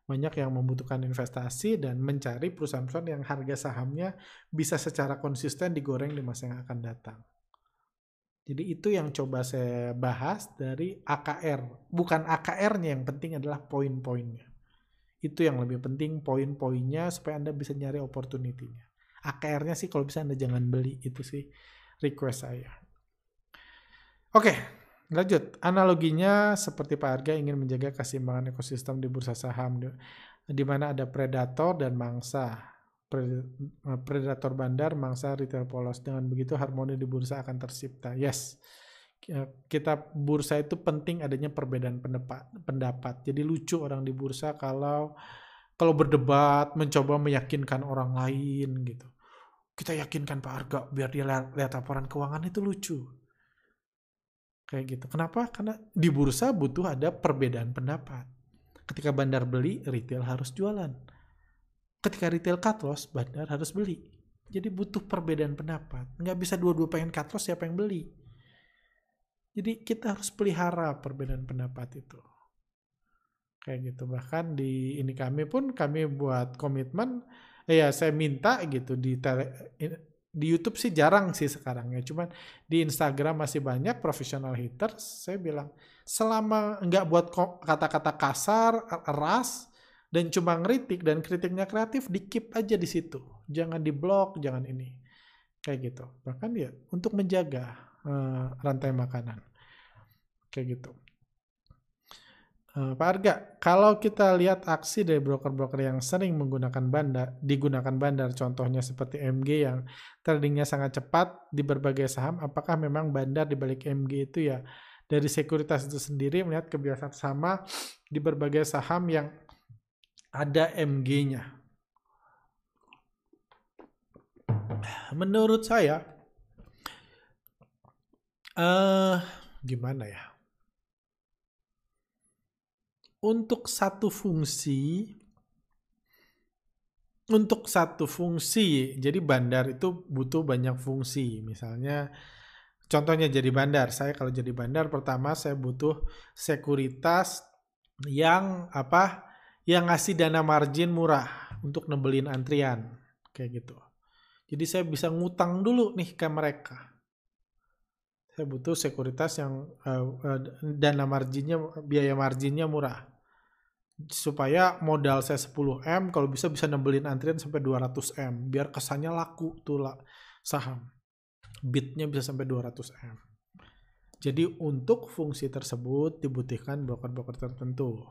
Banyak yang membutuhkan investasi dan mencari perusahaan-perusahaan yang harga sahamnya bisa secara konsisten digoreng di masa yang akan datang. Jadi itu yang coba saya bahas dari AKR. Bukan AKR-nya yang penting adalah poin-poinnya. Itu yang lebih penting poin-poinnya supaya Anda bisa nyari opportunity-nya. AKR-nya sih kalau bisa Anda jangan beli. Itu sih request saya. Oke, lanjut. Analoginya seperti Pak Arga ingin menjaga keseimbangan ekosistem di bursa saham di mana ada predator dan mangsa. Predator bandar, mangsa retail polos. Dengan begitu harmoni di bursa akan tercipta. Yes kita bursa itu penting adanya perbedaan pendapat, pendapat. Jadi lucu orang di bursa kalau kalau berdebat mencoba meyakinkan orang lain gitu. Kita yakinkan Pak Arga biar dia lihat, lihat laporan keuangan itu lucu. Kayak gitu. Kenapa? Karena di bursa butuh ada perbedaan pendapat. Ketika bandar beli, retail harus jualan. Ketika retail cut loss, bandar harus beli. Jadi butuh perbedaan pendapat. Nggak bisa dua-dua pengen cut loss siapa yang beli. Jadi kita harus pelihara perbedaan pendapat itu. Kayak gitu. Bahkan di ini kami pun kami buat komitmen eh, ya saya minta gitu di tele, di YouTube sih jarang sih sekarang ya. Cuman di Instagram masih banyak profesional haters. Saya bilang selama nggak buat kata-kata kasar, ras, dan cuma ngeritik dan kritiknya kreatif, di keep aja di situ. Jangan di blok, jangan ini. Kayak gitu. Bahkan ya untuk menjaga uh, rantai makanan. Kayak gitu. Uh, Pak Arga, kalau kita lihat aksi dari broker-broker yang sering menggunakan bandar, digunakan bandar, contohnya seperti MG yang tradingnya sangat cepat di berbagai saham, apakah memang bandar di balik MG itu ya dari sekuritas itu sendiri melihat kebiasaan sama di berbagai saham yang ada MG-nya? Menurut saya, uh, gimana ya? untuk satu fungsi untuk satu fungsi jadi bandar itu butuh banyak fungsi. Misalnya contohnya jadi bandar. Saya kalau jadi bandar pertama saya butuh sekuritas yang apa? Yang ngasih dana margin murah untuk nebelin antrian kayak gitu. Jadi saya bisa ngutang dulu nih ke mereka saya butuh sekuritas yang uh, uh, dana marginnya biaya marginnya murah. Supaya modal saya 10M kalau bisa bisa nembelin antrian sampai 200M biar kesannya laku tuh lah saham. Bitnya bisa sampai 200M jadi untuk fungsi tersebut dibutuhkan broker-broker tertentu.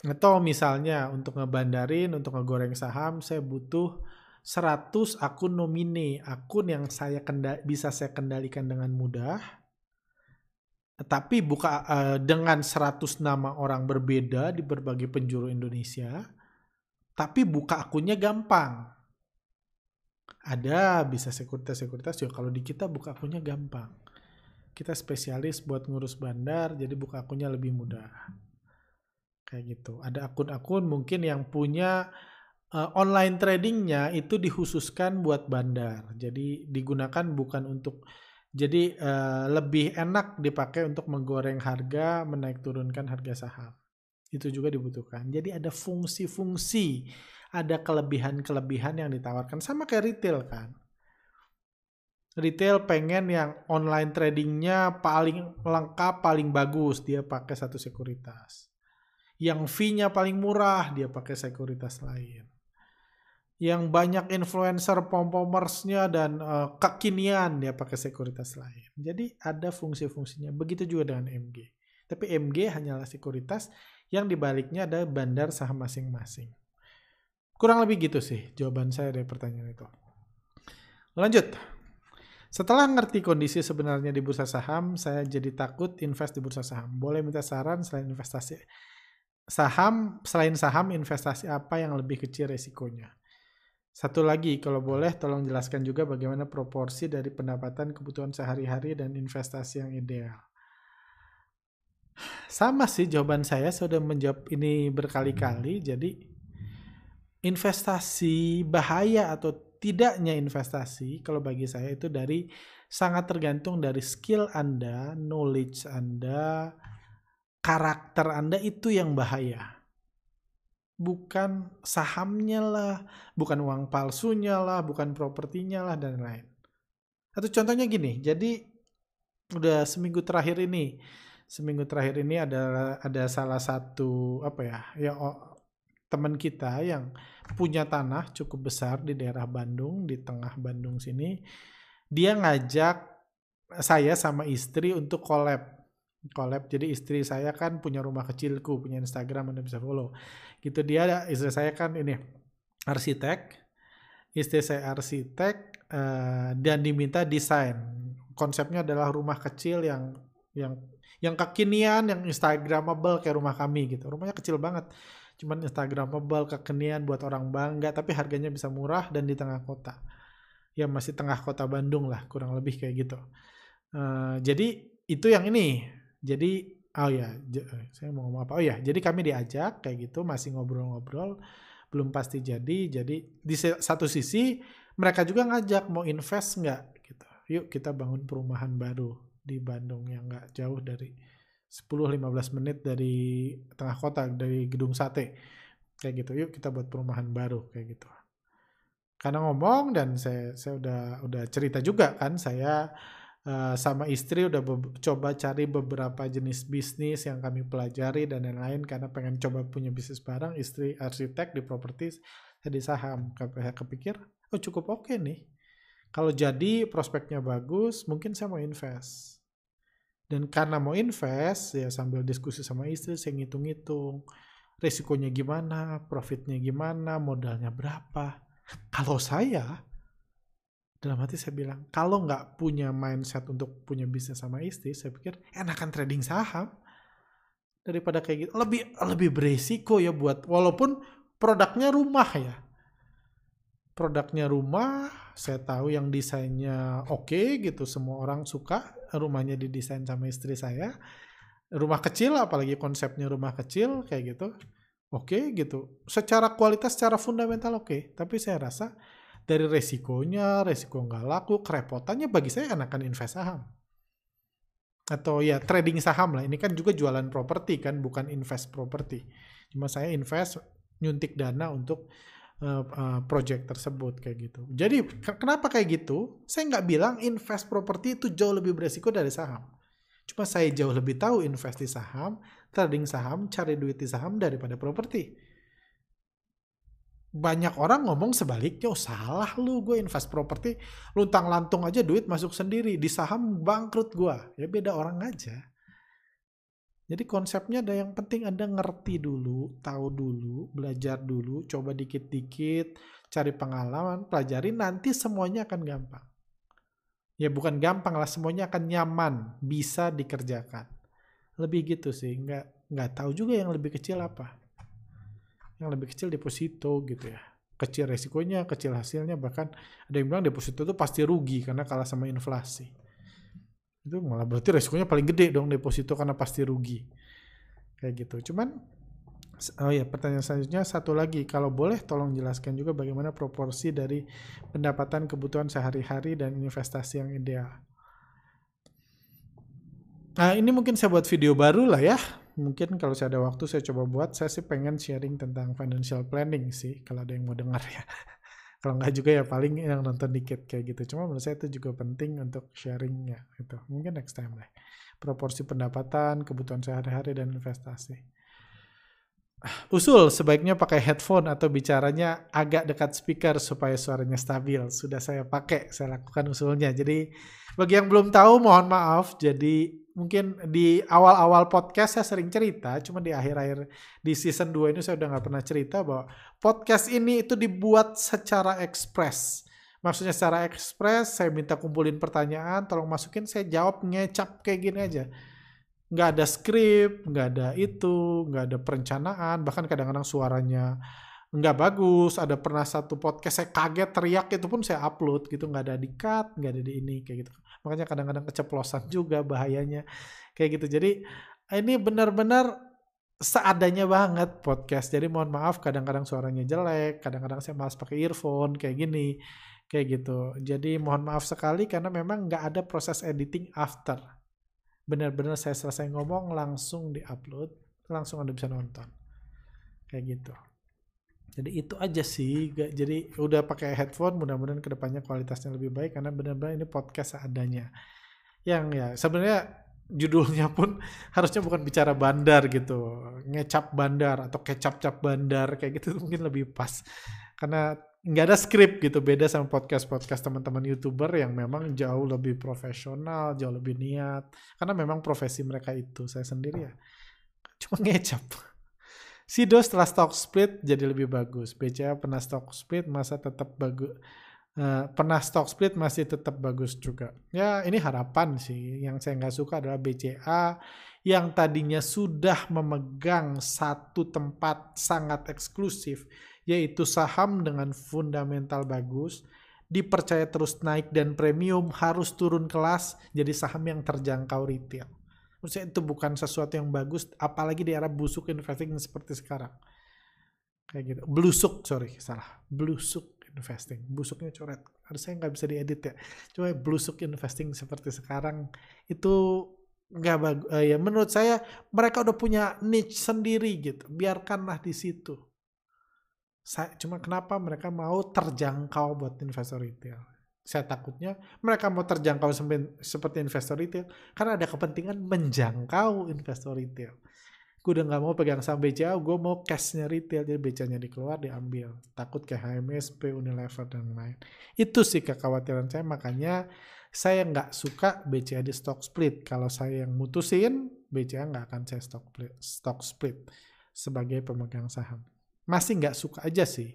Atau misalnya untuk ngebandarin untuk ngegoreng saham saya butuh 100 akun nomine akun yang saya bisa saya kendalikan dengan mudah tapi buka uh, dengan 100 nama orang berbeda di berbagai penjuru Indonesia, tapi buka akunnya gampang. Ada bisa sekuritas-sekuritas juga kalau di kita buka akunnya gampang. Kita spesialis buat ngurus bandar, jadi buka akunnya lebih mudah. Kayak gitu. Ada akun-akun mungkin yang punya uh, online tradingnya itu dikhususkan buat bandar. Jadi digunakan bukan untuk jadi uh, lebih enak dipakai untuk menggoreng harga, menaik turunkan harga saham. Itu juga dibutuhkan. Jadi ada fungsi-fungsi, ada kelebihan-kelebihan yang ditawarkan sama kayak retail kan. Retail pengen yang online tradingnya paling lengkap, paling bagus, dia pakai satu sekuritas. Yang fee-nya paling murah, dia pakai sekuritas lain yang banyak influencer pom-pomersnya dan uh, kekinian dia pakai sekuritas lain. Jadi ada fungsi-fungsinya. Begitu juga dengan MG. Tapi MG hanyalah sekuritas yang dibaliknya ada bandar saham masing-masing. Kurang lebih gitu sih jawaban saya dari pertanyaan itu. Lanjut. Setelah ngerti kondisi sebenarnya di bursa saham, saya jadi takut invest di bursa saham. Boleh minta saran selain investasi saham, selain saham investasi apa yang lebih kecil resikonya? Satu lagi, kalau boleh tolong jelaskan juga bagaimana proporsi dari pendapatan kebutuhan sehari-hari dan investasi yang ideal. Sama sih jawaban saya, sudah menjawab ini berkali-kali. Jadi investasi bahaya atau tidaknya investasi kalau bagi saya itu dari sangat tergantung dari skill Anda, knowledge Anda, karakter Anda itu yang bahaya bukan sahamnya lah, bukan uang palsunya lah, bukan propertinya lah dan lain. Atau contohnya gini, jadi udah seminggu terakhir ini, seminggu terakhir ini ada ada salah satu apa ya, ya teman kita yang punya tanah cukup besar di daerah Bandung, di tengah Bandung sini, dia ngajak saya sama istri untuk collab collab. Jadi istri saya kan punya rumah kecilku, punya Instagram, Anda bisa follow. Gitu dia, istri saya kan ini arsitek, istri saya arsitek uh, dan diminta desain. Konsepnya adalah rumah kecil yang yang yang kekinian, yang instagramable kayak rumah kami gitu. Rumahnya kecil banget, cuman instagramable, kekinian buat orang bangga, tapi harganya bisa murah dan di tengah kota. Ya masih tengah kota Bandung lah, kurang lebih kayak gitu. Uh, jadi itu yang ini jadi oh ya saya mau ngomong apa? Oh ya jadi kami diajak kayak gitu masih ngobrol-ngobrol belum pasti jadi. Jadi di satu sisi mereka juga ngajak mau invest nggak? Gitu. Yuk kita bangun perumahan baru di Bandung yang nggak jauh dari 10-15 menit dari tengah kota dari gedung sate. Kayak gitu yuk kita buat perumahan baru. Kayak gitu. Karena ngomong dan saya saya udah udah cerita juga kan saya Uh, sama istri udah coba cari beberapa jenis bisnis yang kami pelajari dan lain-lain. Karena pengen coba punya bisnis bareng istri arsitek di properti saya di saham saya kepikir oh cukup oke okay nih. Kalau jadi prospeknya bagus mungkin saya mau invest. Dan karena mau invest ya sambil diskusi sama istri saya ngitung-ngitung resikonya gimana profitnya gimana modalnya berapa. Kalau saya dalam hati saya bilang kalau nggak punya mindset untuk punya bisnis sama istri saya pikir enakan trading saham. Daripada kayak gitu lebih lebih beresiko ya buat walaupun produknya rumah ya. Produknya rumah saya tahu yang desainnya oke okay, gitu semua orang suka rumahnya didesain sama istri saya. Rumah kecil apalagi konsepnya rumah kecil kayak gitu oke okay, gitu. Secara kualitas secara fundamental oke okay. tapi saya rasa dari resikonya, resiko nggak laku, kerepotannya bagi saya enakan invest saham. Atau ya trading saham lah, ini kan juga jualan properti kan, bukan invest properti. Cuma saya invest nyuntik dana untuk uh, uh, project tersebut kayak gitu. Jadi kenapa kayak gitu? Saya nggak bilang invest properti itu jauh lebih beresiko dari saham. Cuma saya jauh lebih tahu invest di saham, trading saham, cari duit di saham daripada properti banyak orang ngomong sebaliknya, oh salah lu gue invest properti, luntang lantung aja duit masuk sendiri, di saham bangkrut gue. Ya beda orang aja. Jadi konsepnya ada yang penting Anda ngerti dulu, tahu dulu, belajar dulu, coba dikit-dikit, cari pengalaman, pelajari, nanti semuanya akan gampang. Ya bukan gampang lah, semuanya akan nyaman, bisa dikerjakan. Lebih gitu sih, nggak nggak tahu juga yang lebih kecil apa yang lebih kecil deposito gitu ya. Kecil resikonya kecil hasilnya bahkan ada yang bilang deposito itu pasti rugi karena kalah sama inflasi. Itu malah berarti resikonya paling gede dong deposito karena pasti rugi. Kayak gitu. Cuman oh ya pertanyaan selanjutnya satu lagi. Kalau boleh tolong jelaskan juga bagaimana proporsi dari pendapatan kebutuhan sehari-hari dan investasi yang ideal. Nah, ini mungkin saya buat video baru lah ya mungkin kalau saya ada waktu saya coba buat saya sih pengen sharing tentang financial planning sih kalau ada yang mau dengar ya kalau nggak juga ya paling yang nonton dikit kayak gitu cuma menurut saya itu juga penting untuk sharingnya gitu mungkin next time lah proporsi pendapatan kebutuhan sehari-hari dan investasi Usul sebaiknya pakai headphone atau bicaranya agak dekat speaker supaya suaranya stabil. Sudah saya pakai, saya lakukan usulnya. Jadi bagi yang belum tahu mohon maaf. Jadi mungkin di awal-awal podcast saya sering cerita, cuma di akhir-akhir di season 2 ini saya udah nggak pernah cerita bahwa podcast ini itu dibuat secara ekspres. Maksudnya secara ekspres, saya minta kumpulin pertanyaan, tolong masukin, saya jawab ngecap kayak gini aja. Nggak ada skrip, nggak ada itu, nggak ada perencanaan, bahkan kadang-kadang suaranya nggak bagus. Ada pernah satu podcast saya kaget teriak itu pun saya upload gitu, nggak ada di cut, nggak ada di ini kayak gitu. Makanya kadang-kadang keceplosan juga bahayanya kayak gitu. Jadi ini benar-benar seadanya banget podcast. Jadi mohon maaf kadang-kadang suaranya jelek kadang-kadang saya malas pakai earphone kayak gini kayak gitu. Jadi mohon maaf sekali karena memang nggak ada proses editing after. Benar-benar saya selesai ngomong langsung diupload langsung anda bisa nonton. Kayak gitu jadi itu aja sih. Jadi udah pakai headphone, mudah-mudahan ke depannya kualitasnya lebih baik karena benar-benar ini podcast seadanya. Yang ya sebenarnya judulnya pun harusnya bukan bicara bandar gitu, ngecap bandar atau kecap-cap bandar kayak gitu mungkin lebih pas. Karena nggak ada skrip gitu, beda sama podcast-podcast teman-teman youtuber yang memang jauh lebih profesional, jauh lebih niat. Karena memang profesi mereka itu. Saya sendiri ya cuma ngecap. Sido setelah stock split jadi lebih bagus. BCA pernah stock split masa tetap bagus. Uh, pernah stock split masih tetap bagus juga. Ya ini harapan sih. Yang saya nggak suka adalah BCA yang tadinya sudah memegang satu tempat sangat eksklusif, yaitu saham dengan fundamental bagus, dipercaya terus naik dan premium harus turun kelas jadi saham yang terjangkau retail. Maksudnya itu bukan sesuatu yang bagus, apalagi di era busuk investing seperti sekarang. Kayak gitu. Blusuk, sorry, salah. Blusuk. investing. Busuknya coret. Harusnya nggak bisa diedit ya. Cuma blusuk investing seperti sekarang itu nggak bagus. Uh, ya menurut saya mereka udah punya niche sendiri gitu. Biarkanlah di situ. Saya, cuma kenapa mereka mau terjangkau buat investor retail? Saya takutnya mereka mau terjangkau seperti investor retail karena ada kepentingan menjangkau investor retail gue udah nggak mau pegang saham BCA, gue mau cashnya retail, jadi BCA-nya dikeluar, diambil. Takut kayak HMSP, Unilever, dan lain. Itu sih kekhawatiran saya, makanya saya nggak suka BCA di stock split. Kalau saya yang mutusin, BCA nggak akan saya stock split, stock split sebagai pemegang saham. Masih nggak suka aja sih.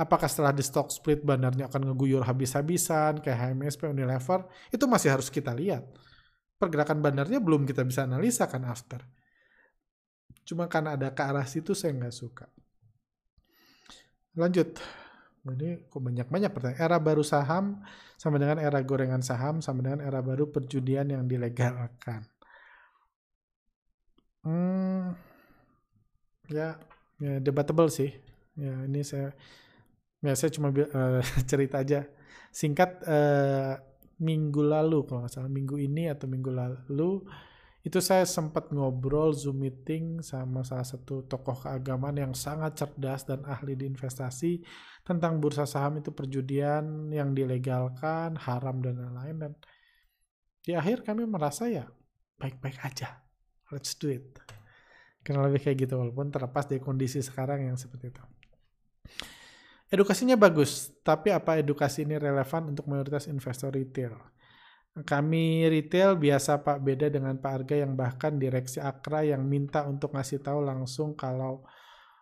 Apakah setelah di stock split bandarnya akan ngeguyur habis-habisan kayak HMSP, Unilever, itu masih harus kita lihat. Pergerakan bandarnya belum kita bisa analisa kan after Cuma karena ada ke arah situ saya nggak suka. Lanjut. Ini kok banyak-banyak pertanyaan. Era baru saham sama dengan era gorengan saham sama dengan era baru perjudian yang dilegalkan. Hmm, ya, ya debatable sih. Ya ini saya, ya saya cuma uh, cerita aja. Singkat uh, minggu lalu kalau nggak salah minggu ini atau minggu lalu itu saya sempat ngobrol Zoom meeting sama salah satu tokoh keagamaan yang sangat cerdas dan ahli di investasi tentang bursa saham itu perjudian yang dilegalkan, haram dan lain-lain dan di akhir kami merasa ya baik-baik aja. Let's do it. Karena lebih kayak gitu walaupun terlepas dari kondisi sekarang yang seperti itu. Edukasinya bagus, tapi apa edukasi ini relevan untuk mayoritas investor retail? Kami retail biasa Pak beda dengan Pak Arga yang bahkan direksi Akra yang minta untuk ngasih tahu langsung kalau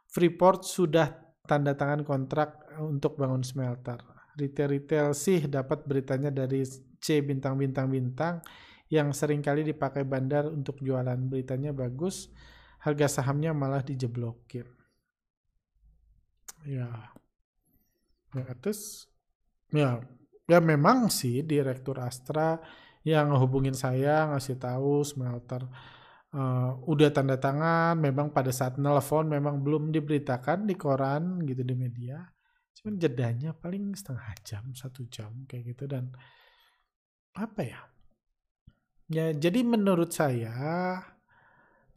Freeport sudah tanda tangan kontrak untuk bangun smelter. Retail-retail sih dapat beritanya dari C bintang-bintang-bintang yang sering kali dipakai bandar untuk jualan. Beritanya bagus, harga sahamnya malah dijeblokin. Ya. Ya, terus ya ya memang sih direktur Astra yang hubungin saya ngasih tahu smelter uh, udah tanda tangan memang pada saat nelfon memang belum diberitakan di koran gitu di media. Cuman jedanya paling setengah jam satu jam kayak gitu. Dan apa ya? Ya jadi menurut saya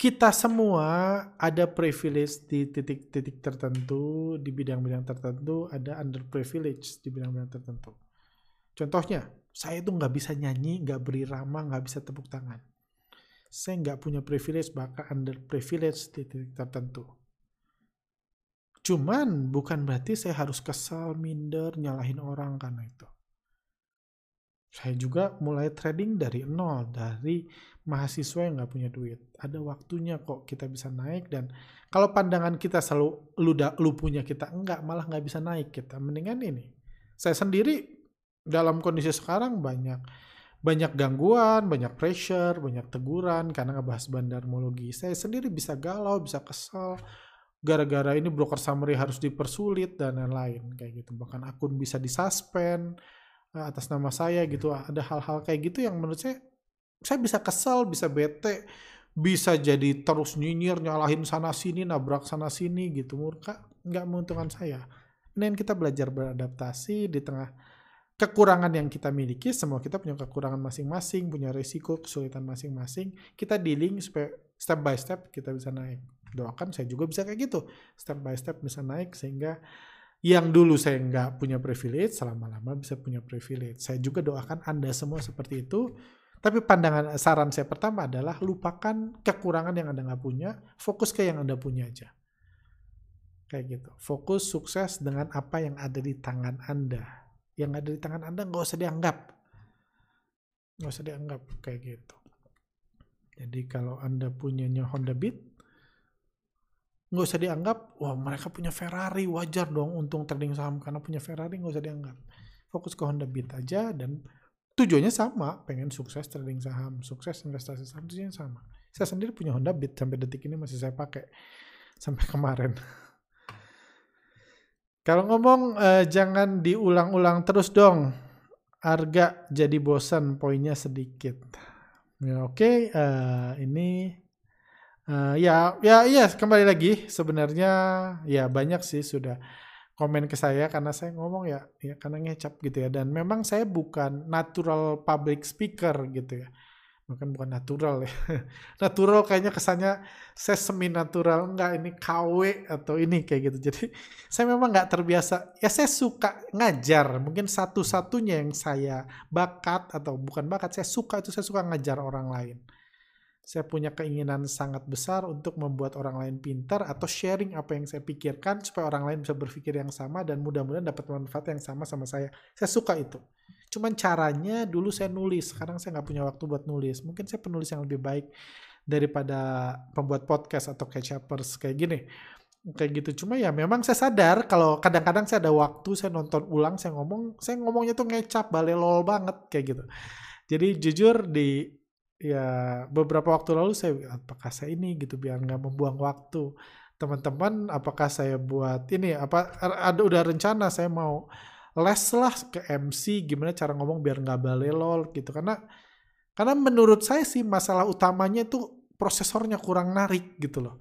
kita semua ada privilege di titik-titik tertentu di bidang-bidang tertentu ada under privilege di bidang-bidang tertentu Contohnya, saya itu nggak bisa nyanyi, nggak beri rama, nggak bisa tepuk tangan. Saya nggak punya privilege, bahkan under privilege di titik tertentu. Cuman bukan berarti saya harus kesal, minder, nyalahin orang karena itu. Saya juga mulai trading dari nol, dari mahasiswa yang nggak punya duit. Ada waktunya kok kita bisa naik dan kalau pandangan kita selalu lu, da, lu punya kita enggak, malah nggak bisa naik kita. Mendingan ini. Saya sendiri dalam kondisi sekarang banyak banyak gangguan, banyak pressure, banyak teguran karena ngebahas bandarmologi. Saya sendiri bisa galau, bisa kesel gara-gara ini broker summary harus dipersulit dan lain-lain kayak gitu. Bahkan akun bisa disuspend atas nama saya gitu. Ada hal-hal kayak gitu yang menurut saya saya bisa kesel, bisa bete, bisa jadi terus nyinyir, nyalahin sana sini, nabrak sana sini gitu. Murka nggak menguntungkan saya. Ini kita belajar beradaptasi di tengah kekurangan yang kita miliki, semua kita punya kekurangan masing-masing, punya resiko, kesulitan masing-masing. Kita dealing supaya step by step kita bisa naik. Doakan saya juga bisa kayak gitu, step by step bisa naik sehingga yang dulu saya nggak punya privilege, selama-lama bisa punya privilege. Saya juga doakan Anda semua seperti itu. Tapi pandangan saran saya pertama adalah lupakan kekurangan yang Anda nggak punya, fokus ke yang Anda punya aja. Kayak gitu. Fokus sukses dengan apa yang ada di tangan Anda yang ada di tangan Anda nggak usah dianggap. Nggak usah dianggap kayak gitu. Jadi kalau Anda punyanya Honda Beat, nggak usah dianggap, wah mereka punya Ferrari, wajar dong untung trading saham karena punya Ferrari nggak usah dianggap. Fokus ke Honda Beat aja dan tujuannya sama, pengen sukses trading saham, sukses investasi saham, tujuannya sama. Saya sendiri punya Honda Beat sampai detik ini masih saya pakai sampai kemarin. Kalau ngomong uh, jangan diulang-ulang terus dong. Harga jadi bosan, poinnya sedikit. Ya, Oke, okay, eh, ini uh, ya ya iya kembali lagi. Sebenarnya ya banyak sih sudah komen ke saya karena saya ngomong ya ya karena ngecap gitu ya. Dan memang saya bukan natural public speaker gitu ya. Bukan bukan natural ya. Natural kayaknya kesannya saya semi natural enggak ini KW atau ini kayak gitu. Jadi saya memang nggak terbiasa. Ya saya suka ngajar. Mungkin satu-satunya yang saya bakat atau bukan bakat saya suka itu saya suka ngajar orang lain saya punya keinginan sangat besar untuk membuat orang lain pintar atau sharing apa yang saya pikirkan supaya orang lain bisa berpikir yang sama dan mudah-mudahan dapat manfaat yang sama sama saya. Saya suka itu. Cuman caranya dulu saya nulis, sekarang saya nggak punya waktu buat nulis. Mungkin saya penulis yang lebih baik daripada pembuat podcast atau catchupers kayak gini. Kayak gitu. Cuma ya memang saya sadar kalau kadang-kadang saya ada waktu, saya nonton ulang, saya ngomong, saya ngomongnya tuh ngecap, balelol banget kayak gitu. Jadi jujur di ya beberapa waktu lalu saya apakah saya ini? Gitu biar nggak membuang waktu. Teman-teman apakah saya buat ini apa ada udah rencana saya mau les lah ke MC gimana cara ngomong biar nggak balelol gitu. Karena karena menurut saya sih masalah utamanya itu prosesornya kurang narik gitu loh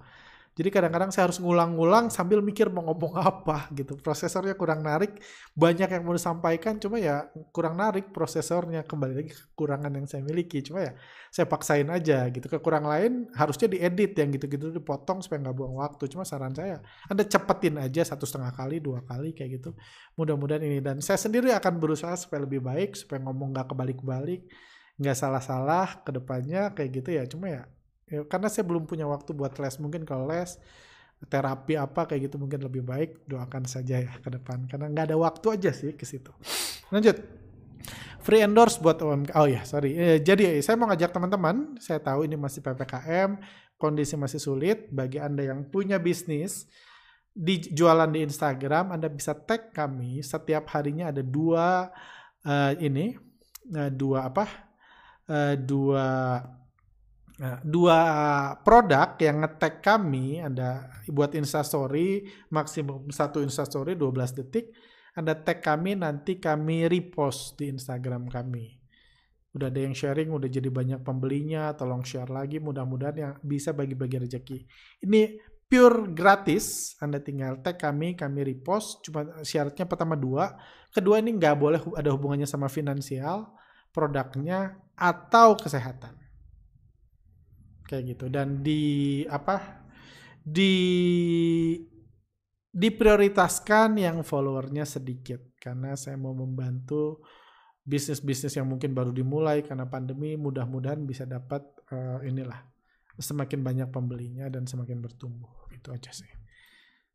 jadi kadang-kadang saya harus ngulang-ngulang sambil mikir mau ngomong apa gitu. Prosesornya kurang narik, banyak yang mau disampaikan, cuma ya kurang narik prosesornya. Kembali lagi kekurangan yang saya miliki, cuma ya saya paksain aja gitu. Kekurangan lain harusnya diedit yang gitu-gitu dipotong supaya nggak buang waktu. Cuma saran saya, Anda cepetin aja satu setengah kali, dua kali kayak gitu. Mudah-mudahan ini dan saya sendiri akan berusaha supaya lebih baik, supaya ngomong nggak kebalik-balik, nggak salah-salah ke depannya kayak gitu ya. Cuma ya ya, karena saya belum punya waktu buat les. Mungkin kalau les terapi apa kayak gitu mungkin lebih baik doakan saja ya ke depan. Karena nggak ada waktu aja sih ke situ. Lanjut. Free endorse buat UMK oh ya sorry. Eh, jadi saya mau ngajak teman-teman saya tahu ini masih ppkm kondisi masih sulit. Bagi anda yang punya bisnis di jualan di Instagram Anda bisa tag kami. Setiap harinya ada dua uh, ini uh, dua apa? Uh, dua Nah, dua produk yang ngetek kami ada buat instastory maksimum satu instastory 12 detik ada tag kami nanti kami repost di Instagram kami. Udah ada yang sharing udah jadi banyak pembelinya tolong share lagi mudah-mudahan yang bisa bagi-bagi rezeki ini pure gratis Anda tinggal tag kami kami repost cuma syaratnya pertama dua kedua ini nggak boleh ada hubungannya sama finansial produknya atau kesehatan kayak gitu. Dan di apa di diprioritaskan yang followernya sedikit. Karena saya mau membantu bisnis-bisnis yang mungkin baru dimulai karena pandemi mudah-mudahan bisa dapat uh, inilah semakin banyak pembelinya dan semakin bertumbuh. Itu aja sih.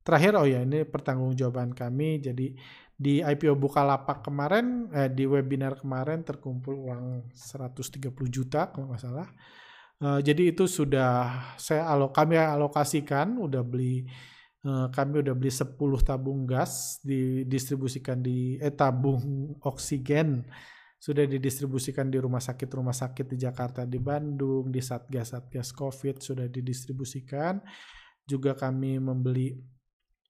Terakhir oh ya ini pertanggungjawaban kami. Jadi di IPO Bukalapak kemarin eh, di webinar kemarin terkumpul uang 130 juta kalau nggak salah Uh, jadi itu sudah saya alok kami alokasikan udah beli uh, kami udah beli 10 tabung gas didistribusikan di eh tabung oksigen sudah didistribusikan di rumah sakit rumah sakit di Jakarta di Bandung di Satgas Satgas Covid sudah didistribusikan. Juga kami membeli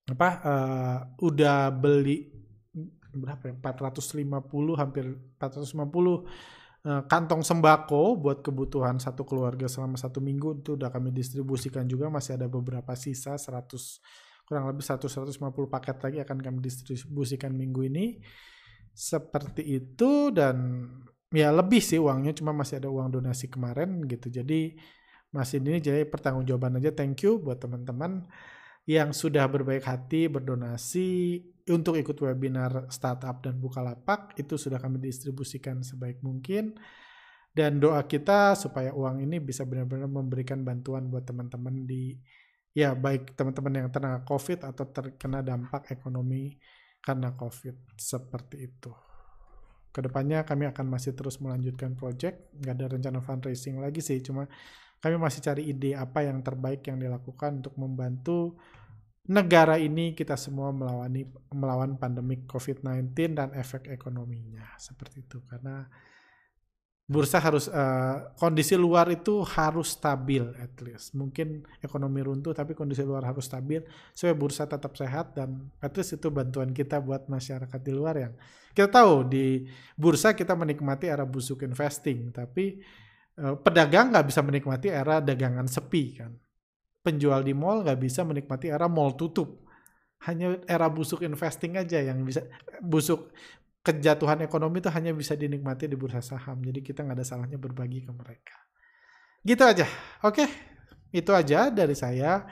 apa uh, udah beli berapa ya 450 hampir 450 Eh, kantong sembako buat kebutuhan satu keluarga selama satu minggu itu udah kami distribusikan juga. Masih ada beberapa sisa 100 kurang lebih 100 150 paket lagi akan kami distribusikan minggu ini. Seperti itu dan ya lebih sih uangnya cuma masih ada uang donasi kemarin gitu. Jadi masih ini jadi pertanggungjawaban aja. Thank you buat teman-teman yang sudah berbaik hati berdonasi untuk ikut webinar startup dan Bukalapak itu sudah kami distribusikan sebaik mungkin dan doa kita supaya uang ini bisa benar-benar memberikan bantuan buat teman-teman di ya baik teman-teman yang terkena COVID atau terkena dampak ekonomi karena COVID seperti itu. Ke depannya kami akan masih terus melanjutkan project, nggak ada rencana fundraising lagi sih, cuma kami masih cari ide apa yang terbaik yang dilakukan untuk membantu negara ini kita semua melawan melawan pandemik COVID-19 dan efek ekonominya. Seperti itu karena bursa harus uh, kondisi luar itu harus stabil at least. Mungkin ekonomi runtuh tapi kondisi luar harus stabil supaya bursa tetap sehat dan at least itu bantuan kita buat masyarakat di luar yang kita tahu di bursa kita menikmati era busuk investing tapi pedagang nggak bisa menikmati era dagangan sepi kan penjual di mall nggak bisa menikmati era mall tutup. hanya era busuk investing aja yang bisa busuk kejatuhan ekonomi itu hanya bisa dinikmati di bursa saham. Jadi kita nggak ada salahnya berbagi ke mereka. Gitu aja. Oke, itu aja dari saya.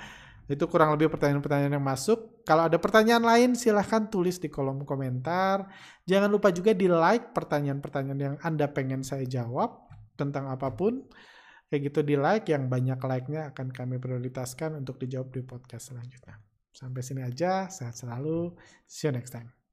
Itu kurang lebih pertanyaan-pertanyaan yang masuk. Kalau ada pertanyaan lain silahkan tulis di kolom komentar. Jangan lupa juga di like pertanyaan-pertanyaan yang Anda pengen saya jawab tentang apa pun. Kayak gitu di like, yang banyak like-nya akan kami prioritaskan untuk dijawab di podcast selanjutnya. Sampai sini aja, sehat selalu. See you next time.